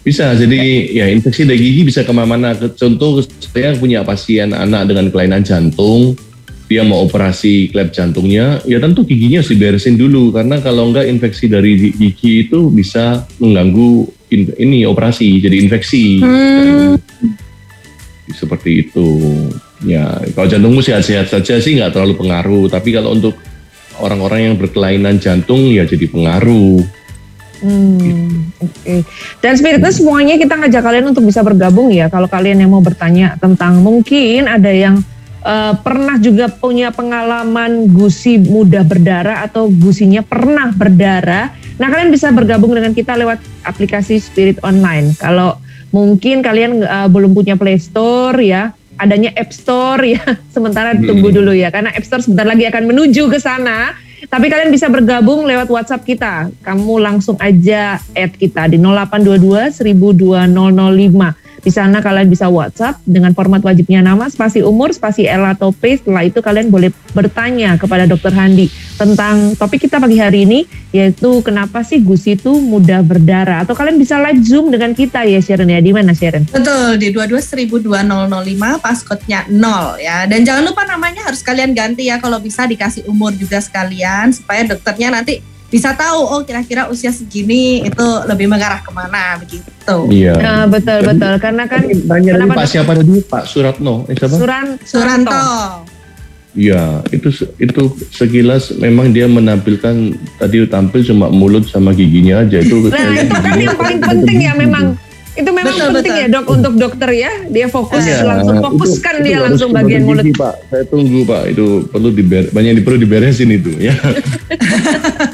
Bisa, jadi ya infeksi dari gigi bisa ke mana-mana. Ke- Contoh saya punya pasien anak dengan kelainan jantung, dia mau operasi klep jantungnya, ya tentu giginya harus diberesin dulu karena kalau enggak infeksi dari gi- gigi itu bisa mengganggu in- ini operasi jadi infeksi. Hmm. Seperti itu. Ya, kalau jantungmu sehat-sehat saja sih nggak terlalu pengaruh, tapi kalau untuk orang-orang yang berkelainan jantung ya jadi pengaruh. Hmm, oke. Dan spiritnya semuanya kita ngajak kalian untuk bisa bergabung ya. Kalau kalian yang mau bertanya tentang mungkin ada yang eh, pernah juga punya pengalaman gusi mudah berdarah atau gusinya pernah berdarah. Nah kalian bisa bergabung dengan kita lewat aplikasi Spirit Online. Kalau mungkin kalian eh, belum punya Play Store ya, adanya App Store ya. Sementara tunggu Hmm. dulu ya, karena App Store sebentar lagi akan menuju ke sana. Tapi kalian bisa bergabung lewat WhatsApp kita. Kamu langsung aja add kita di 0822 102005. Di sana kalian bisa WhatsApp dengan format wajibnya nama, spasi umur, spasi L atau P. Setelah itu kalian boleh bertanya kepada Dokter Handi tentang topik kita pagi hari ini, yaitu kenapa sih gusi itu mudah berdarah. Atau kalian bisa live Zoom dengan kita ya Sharon ya. Di mana Sharon? Betul di 22.2005 passcode-nya 0 ya. Dan jangan lupa namanya harus kalian ganti ya kalau bisa dikasih umur juga sekalian supaya dokternya nanti bisa tahu oh kira-kira usia segini itu lebih mengarah ke mana begitu. Iya. Nah, betul betul karena kan Tanya dulu Kenapa Pak siapa tadi? Pak Suratno. Eh, siapa? Suran Suranto. Iya, itu itu sekilas memang dia menampilkan tadi tampil cuma mulut sama giginya aja itu. Nah itu kan yang paling penting ya memang itu memang Betul, penting betul. ya dok untuk dokter ya dia fokus Iya, langsung itu- fokuskan itu dia harus langsung bagian bagian mulut. gigi, Pak. Saya tunggu Pak, itu perlu diber banyak yang perlu diberesin itu ya.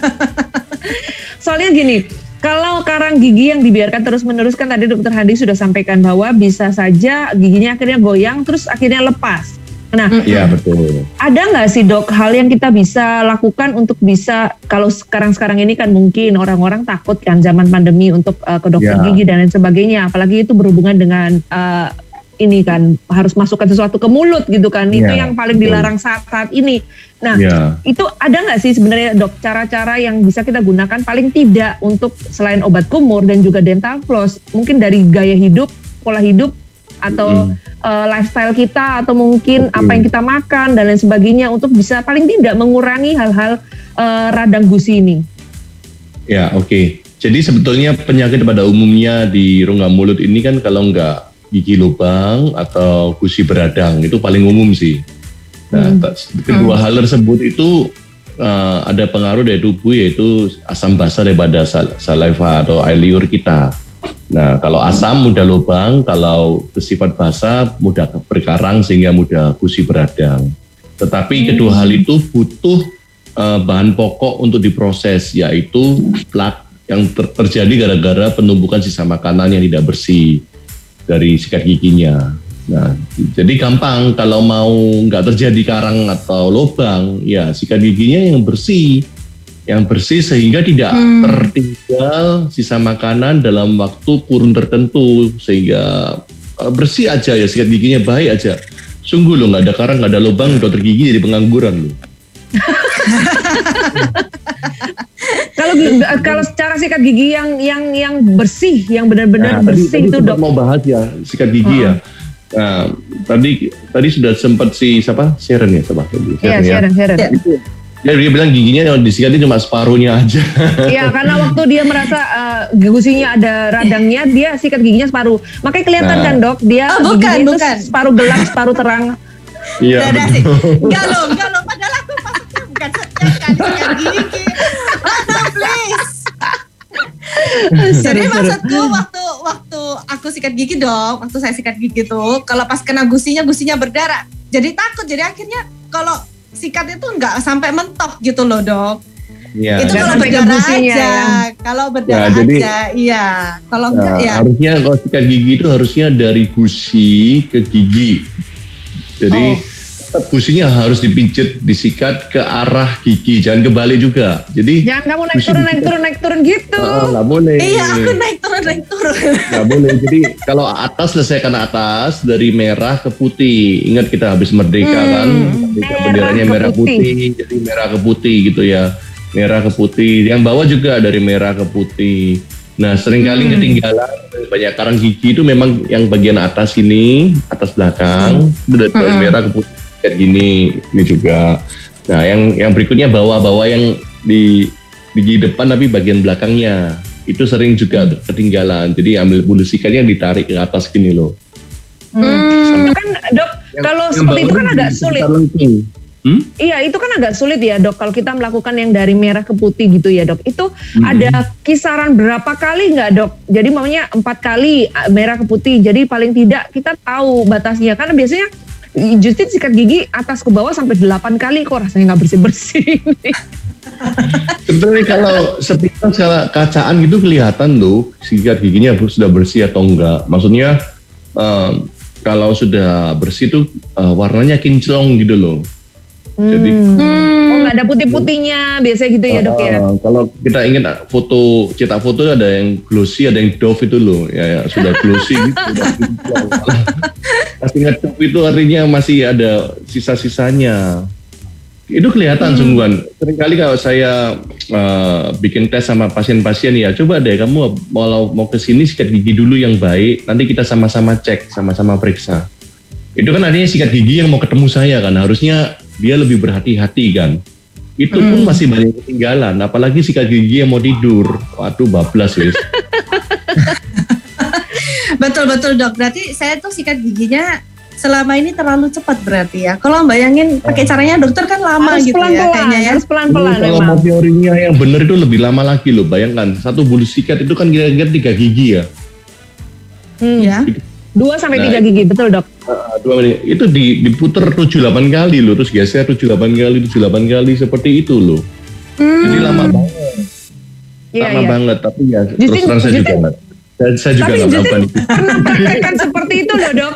Soalnya gini, kalau karang gigi yang dibiarkan terus menerus kan tadi dokter Hadi sudah sampaikan bahwa bisa saja giginya akhirnya goyang terus akhirnya lepas. Nah, Iya betul. ada nggak sih dok hal yang kita bisa lakukan untuk bisa kalau sekarang-sekarang ini kan mungkin orang-orang takut kan zaman pandemi untuk uh, ke dokter Ya. gigi dan lain sebagainya, apalagi itu berhubungan dengan uh, ini kan harus masukkan sesuatu ke mulut gitu kan, itu Ya, yang paling betul. dilarang saat saat ini. Nah, Iya. itu ada nggak sih sebenarnya dok cara-cara yang bisa kita gunakan paling tidak untuk selain obat kumur dan juga dental floss, mungkin dari gaya hidup, pola hidup atau Mm. uh, lifestyle kita atau mungkin Oke. apa yang kita makan dan lain sebagainya untuk bisa paling tidak mengurangi hal-hal uh, radang gusi ini. Ya, oke. Jadi sebetulnya penyakit pada umumnya di rongga mulut ini kan kalau nggak gigi lubang atau gusi beradang itu paling umum sih. Nah, Hmm. kedua hal tersebut itu uh, ada pengaruh dari tubuh yaitu asam basa daripada sal- saliva atau air liur kita. Nah, kalau asam mudah lubang, kalau bersifat basa mudah berkarang sehingga mudah gusi beradang. Tetapi kedua hal itu butuh eh, bahan pokok untuk diproses, yaitu plak yang ter- terjadi gara-gara penumpukan sisa makanan yang tidak bersih dari sikat giginya. Nah, jadi gampang kalau mau nggak terjadi karang atau lubang, ya sikat giginya yang bersih, yang bersih sehingga tidak tertinggal sisa makanan dalam waktu kurun tertentu sehingga eh, bersih aja ya sikat giginya baik aja. Sungguh loh nggak ada karang nggak ada lubang dokter gigi jadi pengangguran loh. Kalau kalau secara sikat gigi yang yang yang bersih, yang benar-benar Nah, tadi, bersih tadi itu sempat dok. mau bahas ya sikat gigi ya. Nah, tadi tadi sudah sempat si siapa Sharon ya siapa? Iya, Sharon, Sharon. Ya. Ya, dia bilang giginya yang disikatnya cuma separuhnya aja. Iya, karena waktu dia merasa eh, gusinya ada radangnya, dia sikat giginya separuh. Makanya kelihatan Nah. kan dok, dia Oh, bukan, giginya itu bukan. separuh gelap, separuh terang. Iya. Enggak loh, enggak loh. Padahal aku maksudnya bukan setiap kali sikat gigi. Jadi maksudku waktu waktu aku sikat gigi dong, waktu saya sikat gigi tuh, kalau pas kena gusinya gusinya berdarah. Jadi takut. Jadi akhirnya kalau sikat itu nggak sampai mentok gitu loh dok. Iya. itu Nggak kalau sampai ke berdarah gusinya, aja. ya. Kalau berdarah jadi- aja, iya. Kalau Nah, enggak ya. harusnya kalau sikat gigi itu harusnya dari gusi ke gigi. Jadi Oh. Tetap gusinya harus dipijit, disikat ke arah gigi, jangan kebalik juga. Jadi Jangan kamu naik turun, naik turun, naik turun gitu. ah, nggak boleh. Iya, aku naik turun naik turun. Nggak boleh. Jadi kalau atas selesaikan atas dari merah ke putih. Ingat kita habis merdeka Hmm, kan, merdeka merah benderanya ke merah putih. putih. jadi merah ke putih gitu ya. Merah ke putih. Yang bawah juga dari merah ke putih. Nah, sering kali Hmm. ketinggalan banyak karang gigi itu memang yang bagian atas ini, atas belakang, dari, dari Hmm. merah ke putih kayak gini, ini juga. Nah, yang yang berikutnya bawah-bawah yang di gigi depan tapi bagian belakangnya itu sering juga ketinggalan. Jadi ambil bulu sikatnya ditarik ke atas gini loh. Hmm, kan dok, Yang- kalau yang seperti itu kan di agak sulit. Hmm? Iya, itu kan agak sulit ya dok. Kalau kita melakukan yang dari merah ke putih gitu ya dok. Itu Hmm. ada kisaran berapa kali nggak dok? Jadi maunya empat kali ah, merah ke putih. Jadi paling tidak kita tahu batasnya. Karena biasanya Justin sikat gigi atas ke bawah sampai 8 kali kok rasanya nggak bersih-bersih. Sebetulnya kalau sepintas kalau kacaan gitu kelihatan loh sikat giginya sudah bersih atau enggak. Maksudnya em, kalau sudah bersih tuh eh, warnanya kinclong gitu loh. Jadi Oh nggak ada putih-putihnya biasanya gitu ya dok ya. eh, kalau kita ingin foto cetak foto ada yang glossy, ada yang doff itu loh. Ya, ya sudah glossy gitu. Masih ngecup itu artinya masih ada sisa-sisanya. Itu kelihatan sungguhan. Seringkali kalau saya eh, bikin tes sama pasien-pasien ya, coba deh kamu mau mau ke sini sikat gigi dulu yang baik, nanti kita sama-sama cek, sama-sama periksa. Itu kan artinya sikat gigi yang mau ketemu saya kan, harusnya dia lebih berhati-hati kan. Itu pun masih banyak ketinggalan, apalagi sikat gigi yang mau tidur. Waduh, bablas wis. Betul betul dok. Berarti saya tuh sikat giginya selama ini terlalu cepat berarti ya. Kalau bayangin pakai caranya dokter kan lama harus gitu ya pelan-pelan, kayaknya ya. harus pelan-pelan Kalau memang. mau teorinya yang benar itu lebih lama lagi loh. Bayangkan satu bulu sikat itu kan kira-kira tiga gigi ya. Hmm. Ya. Dua sampai Nah, tiga gigi, betul dok. Ah, dua menit itu di, diputer 7-8 kali loh terus geser 7-8 kali 7-8 kali seperti itu loh jadi lama banget Iya lama iya. banget tapi ya terus Justin- terang saya juga Justin- nggak saya, saya juga Tapi nggak Justin pernah praktekkan seperti itu loh dok.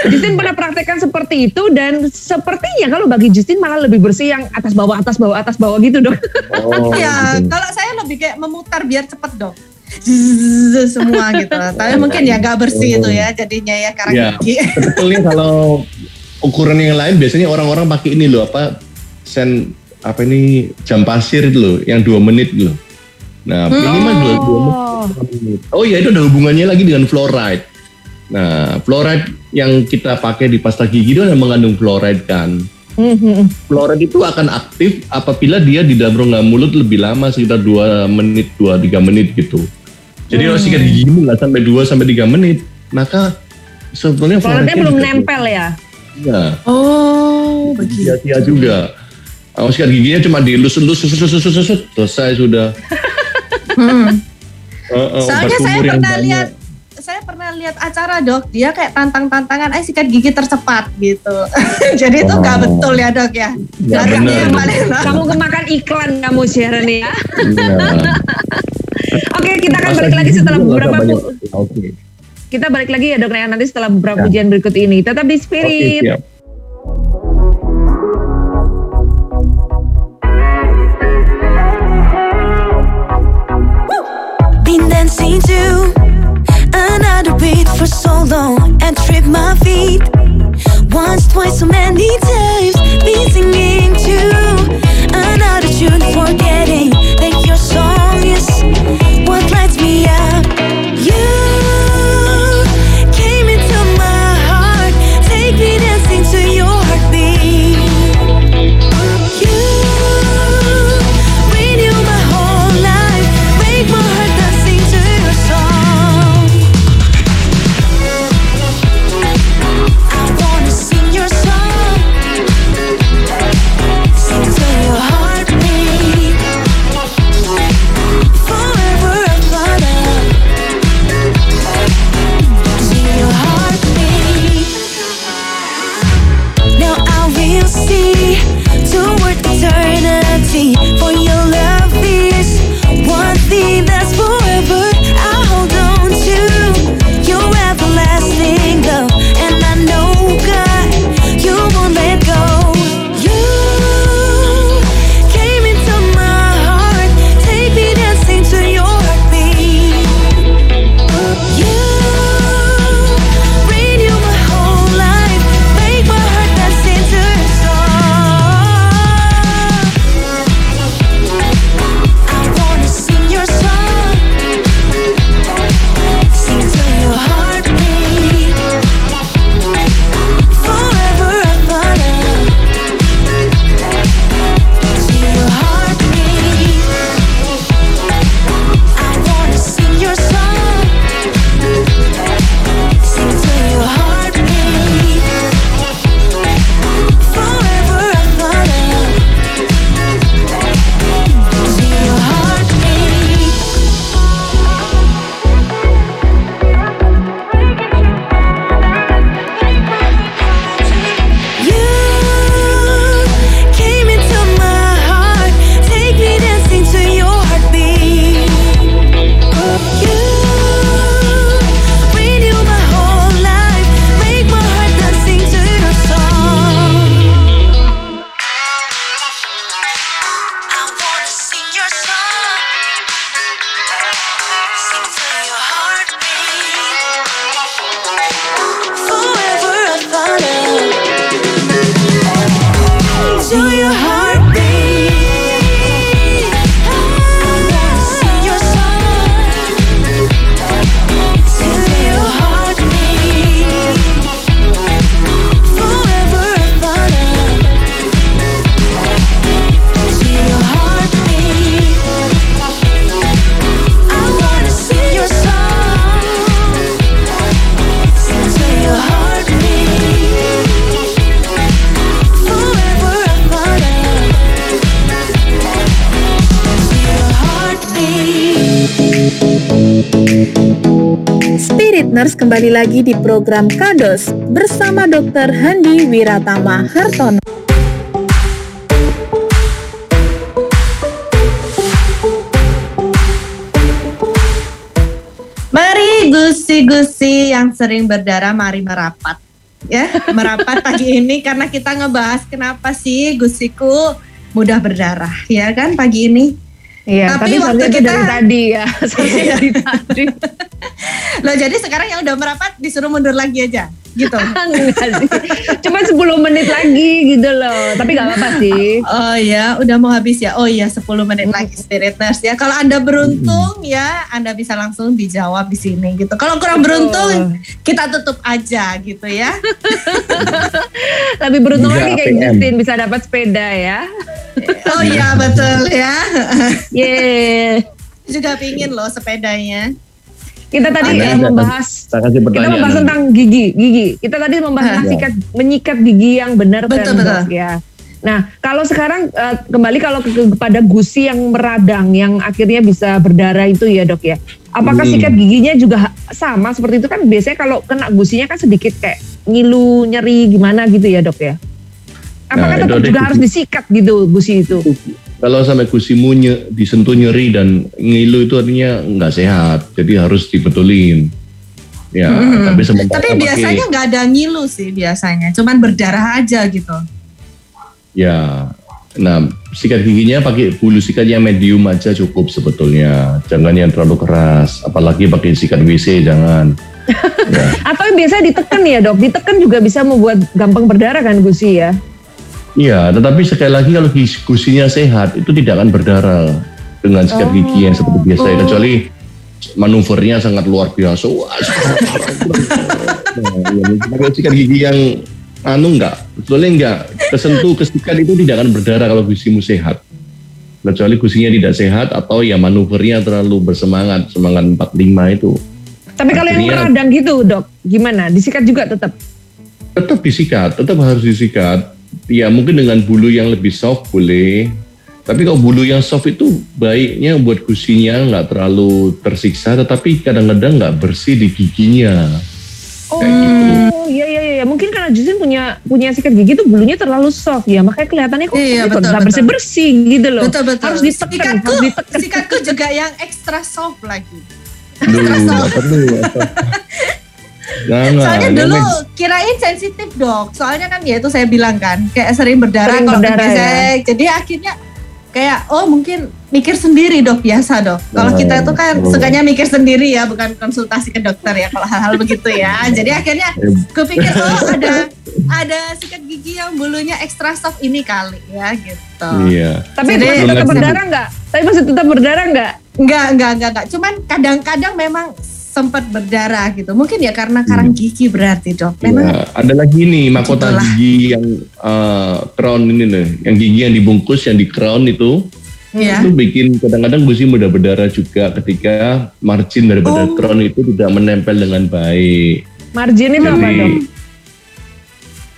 Justin pernah praktekkan seperti itu dan sepertinya kalau bagi Justin malah lebih bersih yang atas bawah atas bawah atas bawah gitu dok. oh, Ya, gitu. kalau saya lebih kayak memutar biar cepet dong. Zzz, semua gitu. Tapi mungkin ya gak bersih itu ya jadinya ya karang Ya. gigi. sebetulnya kalau ukuran yang lain biasanya orang-orang pakai ini loh apa sen apa ini jam pasir itu loh yang dua menit loh nah minimal dua, dua menit Oh. Oh iya itu ada hubungannya lagi dengan fluoride. Nah, fluoride yang kita pakai di pasta gigi itu mengandung fluoride kan. Hmm, hmm, hmm. Fluoride itu akan aktif apabila dia di dalam rongga mulut lebih lama sekitar 2 menit, 2 3 menit gitu. Jadi kalau sikat gigimu nggak sampai 2 sampai 3 menit, maka sebetulnya Fluoride-nya fluoride-nya belum nempel ya. Iya, Oh, begitu. sia-sia juga. Kalau sikat giginya cuma dielus-elus, selesai sudah. Hmm. Eh, eh, Soalnya saya pernah banyak. lihat saya pernah lihat acara dok, dia kayak tantang-tantangan, eh sikat gigi tercepat gitu. Jadi itu nggak Oh. betul ya dok ya. Yang paling Kamu kemakan iklan kamu Sharon ya. Iya. Oke, kita akan Masa balik lagi setelah beberapa. Oke. kita balik lagi ya dok Naya nanti setelah beberapa Ya. pujian berikut ini. Tetap di Spirit. siap. Dancing to another beat for so long and trip my feet once, twice, so many times. Been singing to another tune, forgetting kembali lagi di program Kados bersama Dr. Handi Wiratama Hartono. Mari gusi-gusi yang sering berdarah mari merapat. Ya, merapat pagi ini karena kita ngebahas kenapa sih gusiku mudah berdarah, ya kan pagi ini. Iya, Tapi tapi, waktu kita- dari tadi ya. Iya. dari tadi. Loh jadi sekarang yang udah merapat disuruh mundur lagi aja, gitu. Cuma 10 menit lagi gitu loh. Tapi gak apa-apa sih. Oh ya, udah mau habis ya. Oh iya, 10 menit lagi Spirit Nurse ya. Kalau Anda beruntung ya, Anda bisa langsung dijawab di sini gitu. Kalau kurang beruntung, kita tutup aja gitu ya. Lebih beruntung Tiga lagi kayak. Justin bisa dapat sepeda ya. Oh iya, betul ya. Yeay. Juga pingin loh sepedanya. Kita tadi Anda membahas Saya kasih kita membahas tentang gigi, gigi. Kita tadi membahas Hah. sikat, menyikat gigi yang benar Betul, dan betul. ya. Nah, kalau sekarang eh, kembali kalau ke, ke- kepada gusi yang meradang yang akhirnya bisa berdarah itu ya dok ya. Apakah Hmm. sikat giginya juga sama seperti itu kan biasanya kalau kena gusinya kan sedikit kayak ngilu, nyeri gimana gitu ya dok ya. Apakah Nah, itu tetap juga harus disikat gitu gusi itu? Kalau sampai gusimu nye- disentuh nyeri dan ngilu itu artinya nggak sehat, jadi harus dibetulin. Ya, Hmm. tapi sementara Tapi biasanya nggak ada ngilu sih biasanya, cuman berdarah aja gitu. Ya, nah sikat giginya pakai bulu sikat yang medium aja cukup sebetulnya. Jangan yang terlalu keras, apalagi pakai sikat WC jangan. ya. Atau biasa ditekan ya dok? Ditekan juga bisa membuat gampang berdarah kan gusi ya? Iya, tetapi sekali lagi kalau gusinya sehat itu tidak akan berdarah dengan sikat gigi yang seperti biasa ya, kecuali manuvernya sangat luar biasa. Wah, nah, ya, pakai sikat gigi yang anu enggak, sebetulnya enggak kesentuh kesikat itu tidak akan berdarah kalau gusimu sehat. Kecuali gusinya tidak sehat atau ya manuvernya terlalu bersemangat, semangat 45 itu. Tapi kalau yang Akhirnya- meradang gitu dok, gimana? Disikat juga tetap? tetap disikat, tetap harus disikat. Ya mungkin dengan bulu yang lebih soft boleh. Tapi kalau bulu yang soft itu baiknya buat gusinya nggak terlalu tersiksa, tetapi kadang-kadang nggak bersih di giginya. Kayak gitu. Oh iya iya iya mungkin karena Justin punya punya sikat gigi tuh bulunya terlalu soft ya makanya kelihatannya kok Iya, betul, nggak betul. bersih bersih gitu loh. Betul betul. Harus ditekan, Sikatku, harus ditekan. sikatku juga yang extra soft lagi. Duh, nggak perlu. Jangan. Soalnya dulu jangan. kirain sensitif dok. Soalnya kan ya itu saya bilang kan kayak sering berdarah Sering kalau berdarah, ya. Jadi akhirnya kayak oh mungkin mikir sendiri dok biasa dok. Kalau kita itu kan oh. sukanya mikir sendiri ya bukan konsultasi ke dokter ya kalau hal-hal begitu ya. Jadi akhirnya kupikir oh ada ada sikat gigi yang bulunya extra soft ini kali ya gitu. Iya. Tapi Jadi- masih tetap berdarah nggak? Tapi masih tetap berdarah nggak? Enggak, enggak, enggak, enggak. Cuman kadang-kadang memang sempat berdarah gitu. Mungkin ya karena karang gigi berarti dok. Memang Ya, ada lagi nih mahkota Itulah. gigi yang eh, crown ini nih, yang gigi yang dibungkus yang di crown itu ya. itu bikin kadang-kadang gusi mudah berdarah juga ketika margin daripada Oh. crown itu tidak menempel dengan baik. Margin itu apa Jadi dok?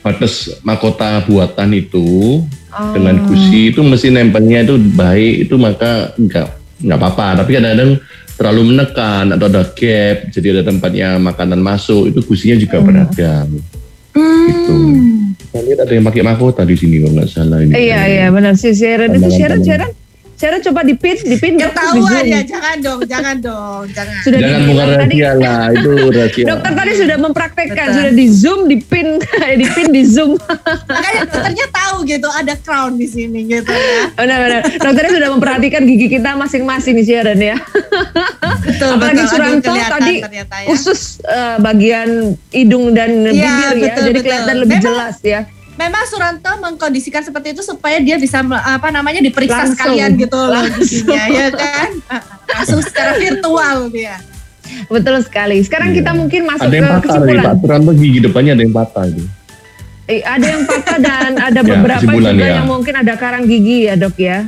batas mahkota buatan itu Oh. dengan gusi itu mesti nempelnya itu baik itu maka enggak enggak apa-apa tapi kadang-kadang terlalu menekan atau ada gap jadi ada tempatnya makanan masuk itu gusinya juga beragam gitu. Saya lihat ada yang pakai mahkota di sini kalau nggak salah ini. Iya iya benar si Sharon itu Sharon. Sharon Sharon coba dipin dipin dok, terus Ketahuan ya, jangan dong, jangan dong, jangan. Sudah Jangan dibilang bukan tadi. rahasia lah itu rahasia. Dokter tadi sudah mempraktekkan, Betul. sudah di zoom, dipin, di pin, di zoom. Makanya dokternya tahu gitu ada crown di sini gitu ya. Benar-benar. Dokternya sudah memperhatikan gigi kita masing-masing nih Sharon ya. Betul, Apalagi betul. Suranto kelihatan tadi ternyata ya. khusus eh, bagian hidung dan Iya, bibir ya, betul, jadi betul. kelihatan lebih Memang- jelas ya. Memang Suranto mengkondisikan seperti itu supaya dia bisa apa namanya diperiksa Langsung. sekalian gitu loh ya kan. Langsung secara virtual dia. Betul sekali. Sekarang Iya. kita mungkin masuk Ada yang ke patah kesimpulan. Pak Turanto gigi depannya ada yang patah itu. Eh, ada yang patah dan ada Ya, beberapa kesimpulan, juga ya. yang mungkin ada karang gigi ya dok ya.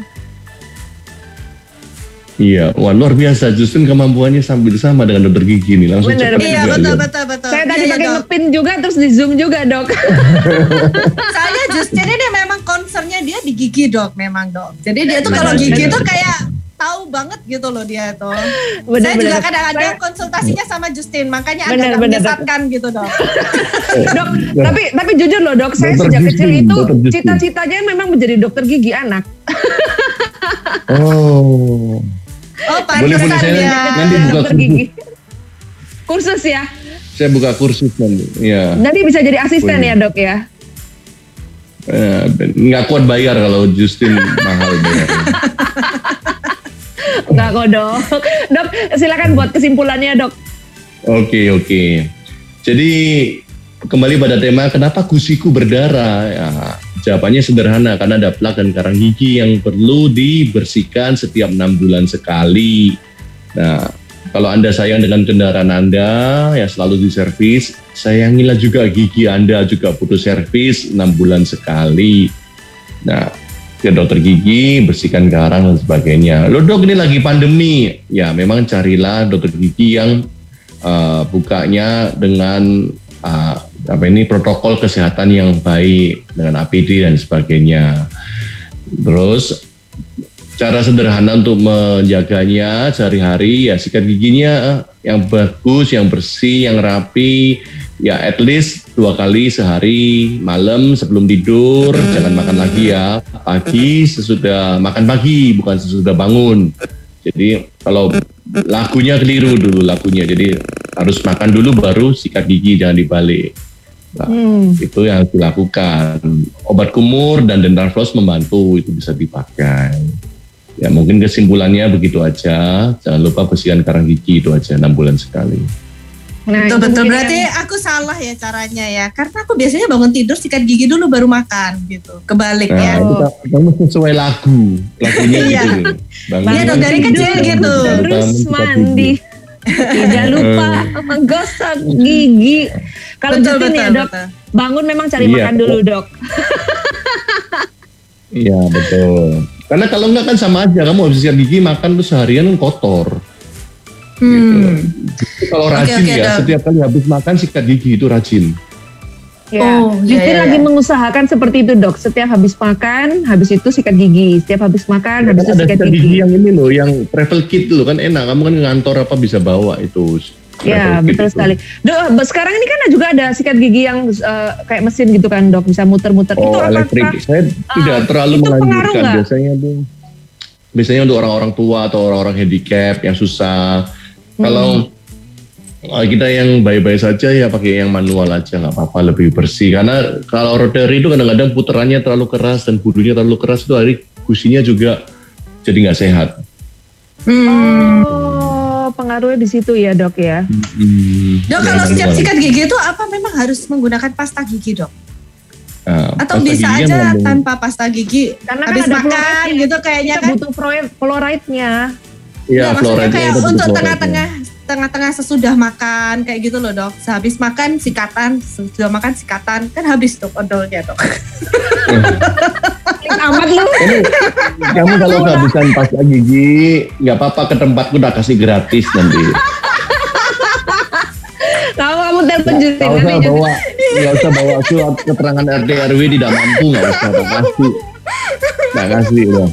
Iya, wah luar biasa. Justru kemampuannya sambil sama dengan dokter gigi nih langsung Benar, cepat. Iya juga betul dia. betul betul. Saya tadi Iya, pakai dok. ngepin juga terus di zoom juga dok. Soalnya justru ini memang concernnya dia di gigi dok memang dok. Jadi dia tuh kalau gigi tuh kayak tahu banget gitu loh dia tuh. Saya juga Benar-benar. kadang-kadang konsultasinya sama Justin, makanya Benar, agak menyesatkan gitu dok. Dok, tapi tapi jujur loh dok, saya Dokter sejak Justin, kecil itu cita-citanya memang menjadi dokter gigi anak. Oh. Oh Boleh, boleh, saya ya. nanti buka gigi. Kursus ya. Saya buka kursus nanti. Iya. Nanti bisa jadi asisten Boleh. ya dok ya. Eh, nggak kuat bayar kalau Justin mahal bayar. Enggak kok dok. Dok, silakan buat kesimpulannya dok. Oke oke. Jadi kembali pada tema kenapa gusiku berdarah? Ya, jawabannya sederhana karena ada plak dan karang gigi yang perlu dibersihkan setiap enam bulan sekali. Nah, kalau anda sayang dengan kendaraan anda, ya selalu diservis. Sayangilah juga gigi anda juga butuh servis enam bulan sekali. Nah, ke dokter gigi, bersihkan karang dan sebagainya. Loh dok ini lagi pandemi. Ya memang carilah dokter gigi yang uh, bukanya dengan uh, apa ini? Protokol kesehatan yang baik dengan APD dan sebagainya. Terus cara sederhana untuk menjaganya sehari-hari ya sikat giginya yang bagus, yang bersih, yang rapi, ya at least dua kali sehari malam sebelum tidur jangan makan lagi ya. Pagi sesudah makan pagi bukan sesudah bangun. Jadi kalau lakunya keliru dulu lakunya jadi harus makan dulu baru sikat gigi jangan dibalik Nah, Hmm. itu yang harus dilakukan obat kumur dan dental floss membantu itu bisa dipakai ya mungkin kesimpulannya begitu aja jangan lupa bersihkan karang gigi itu aja enam bulan sekali Nah, betul betul berarti aku salah ya caranya ya karena aku biasanya bangun tidur sikat gigi dulu baru makan gitu kebalik Nah, ya itu ka- kamu sesuai lagu. Lagunya Iya. gitu. loh. Bangun Iya dong, dari kecil gitu. Terus mandi. Tidak lupa menggosok gigi. Kalau betul Justin betul, ya dok, betul. bangun memang cari Iya, makan dulu dok. Iya betul. Karena kalau enggak kan sama aja. Kamu habis sikat gigi makan tuh seharian kan kotor. Hmm. Itu kalau rajin oke, ya, Dok. setiap kali habis makan sikat gigi itu rajin. Ya. Oh, iya, Justin iya, lagi iya. mengusahakan seperti itu dok. Setiap habis makan, habis itu sikat gigi. Setiap habis makan, habis Kan itu ada sikat sikat gigi gigi. yang ini loh, yang travel kit loh kan enak. Kamu kan ngantor apa bisa bawa itu. Ya betul itu. sekali. Dok, sekarang ini kan juga ada sikat gigi yang eh, kayak mesin gitu kan dok, bisa muter-muter. itu Oh apakah elektrik, saya tidak Ah, terlalu itu nggak? biasanya tuh. Biasanya untuk orang-orang tua atau orang-orang handicap yang susah. Kalau Hmm. eh, kita yang baik-baik saja ya pakai yang manual aja nggak apa-apa lebih bersih. Karena kalau rotary itu kadang-kadang putarannya terlalu keras dan budunya terlalu keras itu hari gusinya juga jadi nggak sehat. Hmm. Pengaruhnya di situ ya dok ya. Hmm, Dok kalau setiap manual. sikat gigi itu apa memang harus menggunakan pasta gigi dok? Nah, Atau bisa aja mengandung- tanpa pasta gigi? Karena kan habis ada makan fluoride-nya. gitu kayaknya kan? butuh fluoride- fluoride-nya. Iya, Nggak, maksudnya kayak untuk tengah-tengah tengah-tengah sesudah makan kayak gitu loh dok. Sehabis makan sikatan, sesudah makan sikatan kan habis dok odolnya dok. Klik amat lu. Kamu, kamu kalau kehabisan pasta gigi, nggak apa-apa ke tempatku udah kasih gratis nanti. Kamu kamu telepon Justin Nggak usah bawa, nggak usah bawa surat keterangan RT RW tidak mampu nggak usah kasih, nggak kasih loh.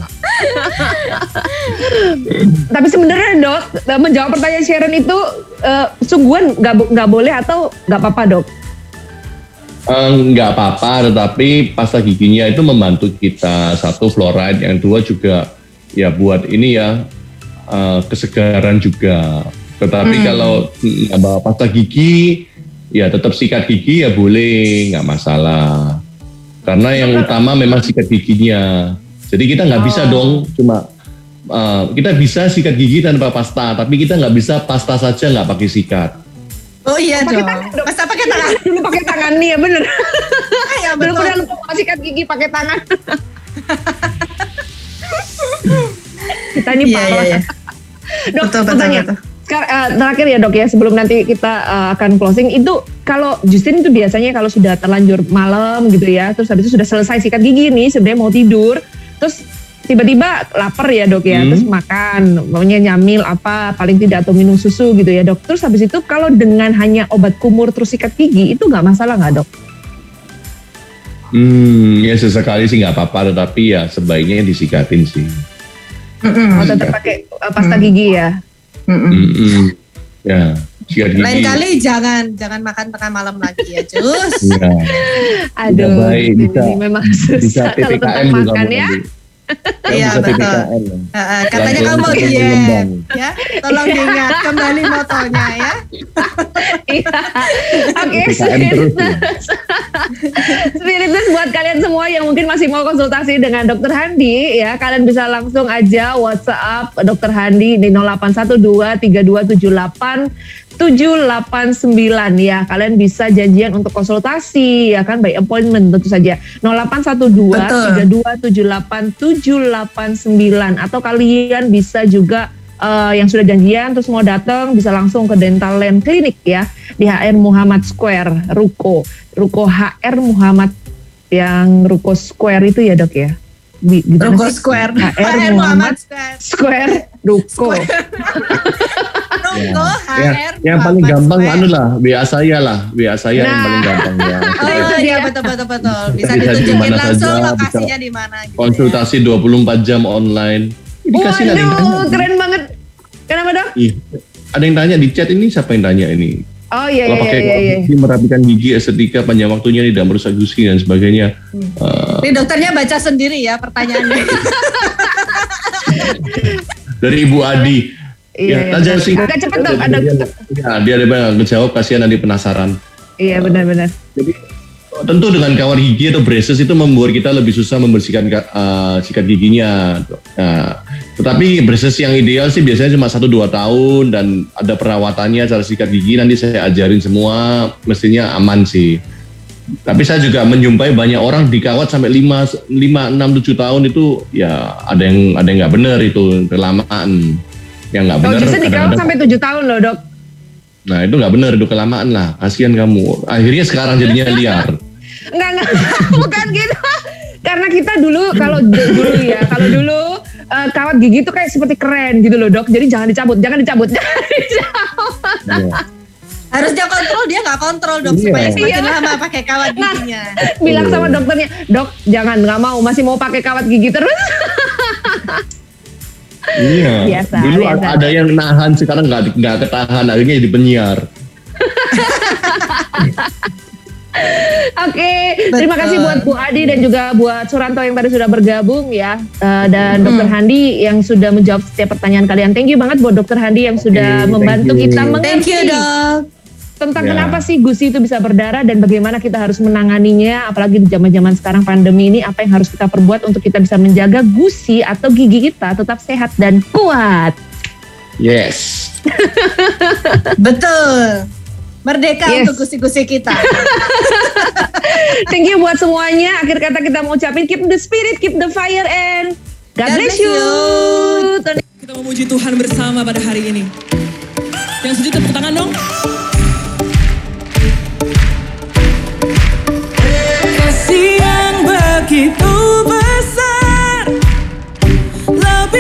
Tapi sebenarnya dok, eh, menjawab pertanyaan Sharon itu eh, sungguhan nggak nggak boleh atau nggak apa-apa dok? Eh, nggak apa-apa, tetapi pasta giginya itu membantu kita satu fluoride, yang dua juga ya buat ini ya eh, kesegaran juga. Tetapi kalau nggak bawa pasta gigi, ya tetap sikat gigi ya boleh, nggak masalah. Karena yang utama memang sikat giginya. Jadi kita nggak bisa dong cuma eh, kita bisa sikat gigi tanpa pasta, tapi kita nggak bisa pasta saja nggak pakai sikat. Oh iya Pakai dong. tangan. Masa pakai tangan? Dulu pakai tangan nih ya bener. ya Belum betul. pernah lupa sikat gigi pakai tangan. Kita ini Iya iya parah. iya. Dok, Betul betul. Sekarang eh, terakhir ya dok ya sebelum nanti kita eh, akan closing itu kalau Justin itu biasanya kalau sudah terlanjur malam gitu ya terus habis itu sudah selesai sikat gigi nih sebenarnya mau tidur terus tiba-tiba lapar ya dok ya Hmm. terus makan maunya nyamil apa paling tidak atau minum susu gitu ya dok terus habis itu kalau dengan hanya obat kumur terus sikat gigi itu nggak masalah nggak dok? Hmm, ya sesekali sih nggak apa-apa, tetapi ya sebaiknya disikatin sih. Mm-mm. Mau tetap pakai eh, pasta gigi ya? Mm-mm. Mm-mm. Ya, sikat gigi. Lain kali jangan jangan makan tengah malam lagi ya Jus. Ya, Aduh, baik, ini bisa- memang bisa susah kalau PPKM tentang juga makan ya. nanti. Iya, betul. Ya. Katanya kamu diet Lembang. ya. Tolong diingat kembali motonya ya. Iya. Oke, ya. Spiritus buat kalian semua yang mungkin masih mau konsultasi dengan Dokter Handi ya, kalian bisa langsung aja WhatsApp Dokter Handi di 0812 3278 789 ya. Kalian bisa janjian untuk konsultasi ya kan by appointment tentu saja. 0812 3278 789 atau kalian bisa juga eh, yang sudah janjian terus mau datang bisa langsung ke Dental Land Clinic ya di HR Muhammad Square Ruko Ruko HR Muhammad yang Ruko Square itu ya dok ya Ruko sih? Square. HR HR Muhammad Square. Square Ruko Monggo Ya, HR. yang paling gampang anu lah, WA saya lah, WA saya yang Nah. paling gampang ya. Oh iya dia. betul betul betul. Bisa Bisa di ditunjukin mana langsung saja, lokasinya di mana gitu. Konsultasi 24 jam online. Dikasih ada yang Waduh, tanya. keren banget. Kenapa dok? Ih, ada yang tanya di chat ini siapa yang tanya ini? Oh iya Kalau iya pakai iya. iya. gigi merapikan gigi estetika panjang waktunya tidak merusak gusi dan sebagainya. Eh, Ini dokternya baca sendiri ya pertanyaannya. dari Ibu Adi. Iya, benar. sih. Agak cepet, Dok, ada- Ya, dia ada banyak ngejawab kasihan nanti penasaran. Iya benar-benar. Jadi tentu dengan kawat gigi atau braces itu membuat kita lebih susah membersihkan uh, sikat giginya. Nah, tetapi braces yang ideal sih biasanya cuma 1-2 tahun dan ada perawatannya cara sikat gigi nanti saya ajarin semua mestinya aman sih. Tapi saya juga menjumpai banyak orang dikawat sampai 5 5 6 7 tahun itu ya ada yang ada yang nggak benar itu kelamaan. Yang nggak Oh benar justru dikawat sampai tujuh tahun loh dok. Nah itu nggak benar, itu kelamaan lah. Kasihan kamu. Akhirnya sekarang jadinya liar. Enggak enggak bukan gitu. Karena kita dulu kalau dulu ya, kalau dulu eh, kawat gigi itu kayak seperti keren gitu loh dok. Jadi jangan dicabut, jangan dicabut, jangan dicabut. Iya. Harusnya kontrol dia nggak kontrol dok Iya. supaya semakin Iya. lama pakai kawat giginya. Bilang sama dokternya, dok jangan nggak mau, masih mau pakai kawat gigi terus. Iya. Biasa, Dulu biasa. ada yang nahan, sekarang nggak nggak ketahan, akhirnya jadi penyiar. Oke, terima Betul. kasih buat Bu Adi dan juga buat Suranto yang tadi sudah bergabung ya, Eh, dan Dokter Handi yang sudah menjawab setiap pertanyaan kalian. Thank you banget buat Dokter Handi yang sudah thank membantu you. kita Thank mengerti you dok. Tentang Ya. kenapa sih gusi itu bisa berdarah dan bagaimana kita harus menanganinya, apalagi di zaman-zaman sekarang pandemi ini, apa yang harus kita perbuat untuk kita bisa menjaga gusi atau gigi kita tetap sehat dan kuat. Yes. Betul. Merdeka Yes. untuk gusi-gusi kita. Thank you buat semuanya. Akhir kata kita mau ucapin keep the spirit, keep the fire, and God, God bless bless you. you. Kita memuji Tuhan bersama pada hari ini. Yang setuju tepuk tangan dong. keep on beside. Love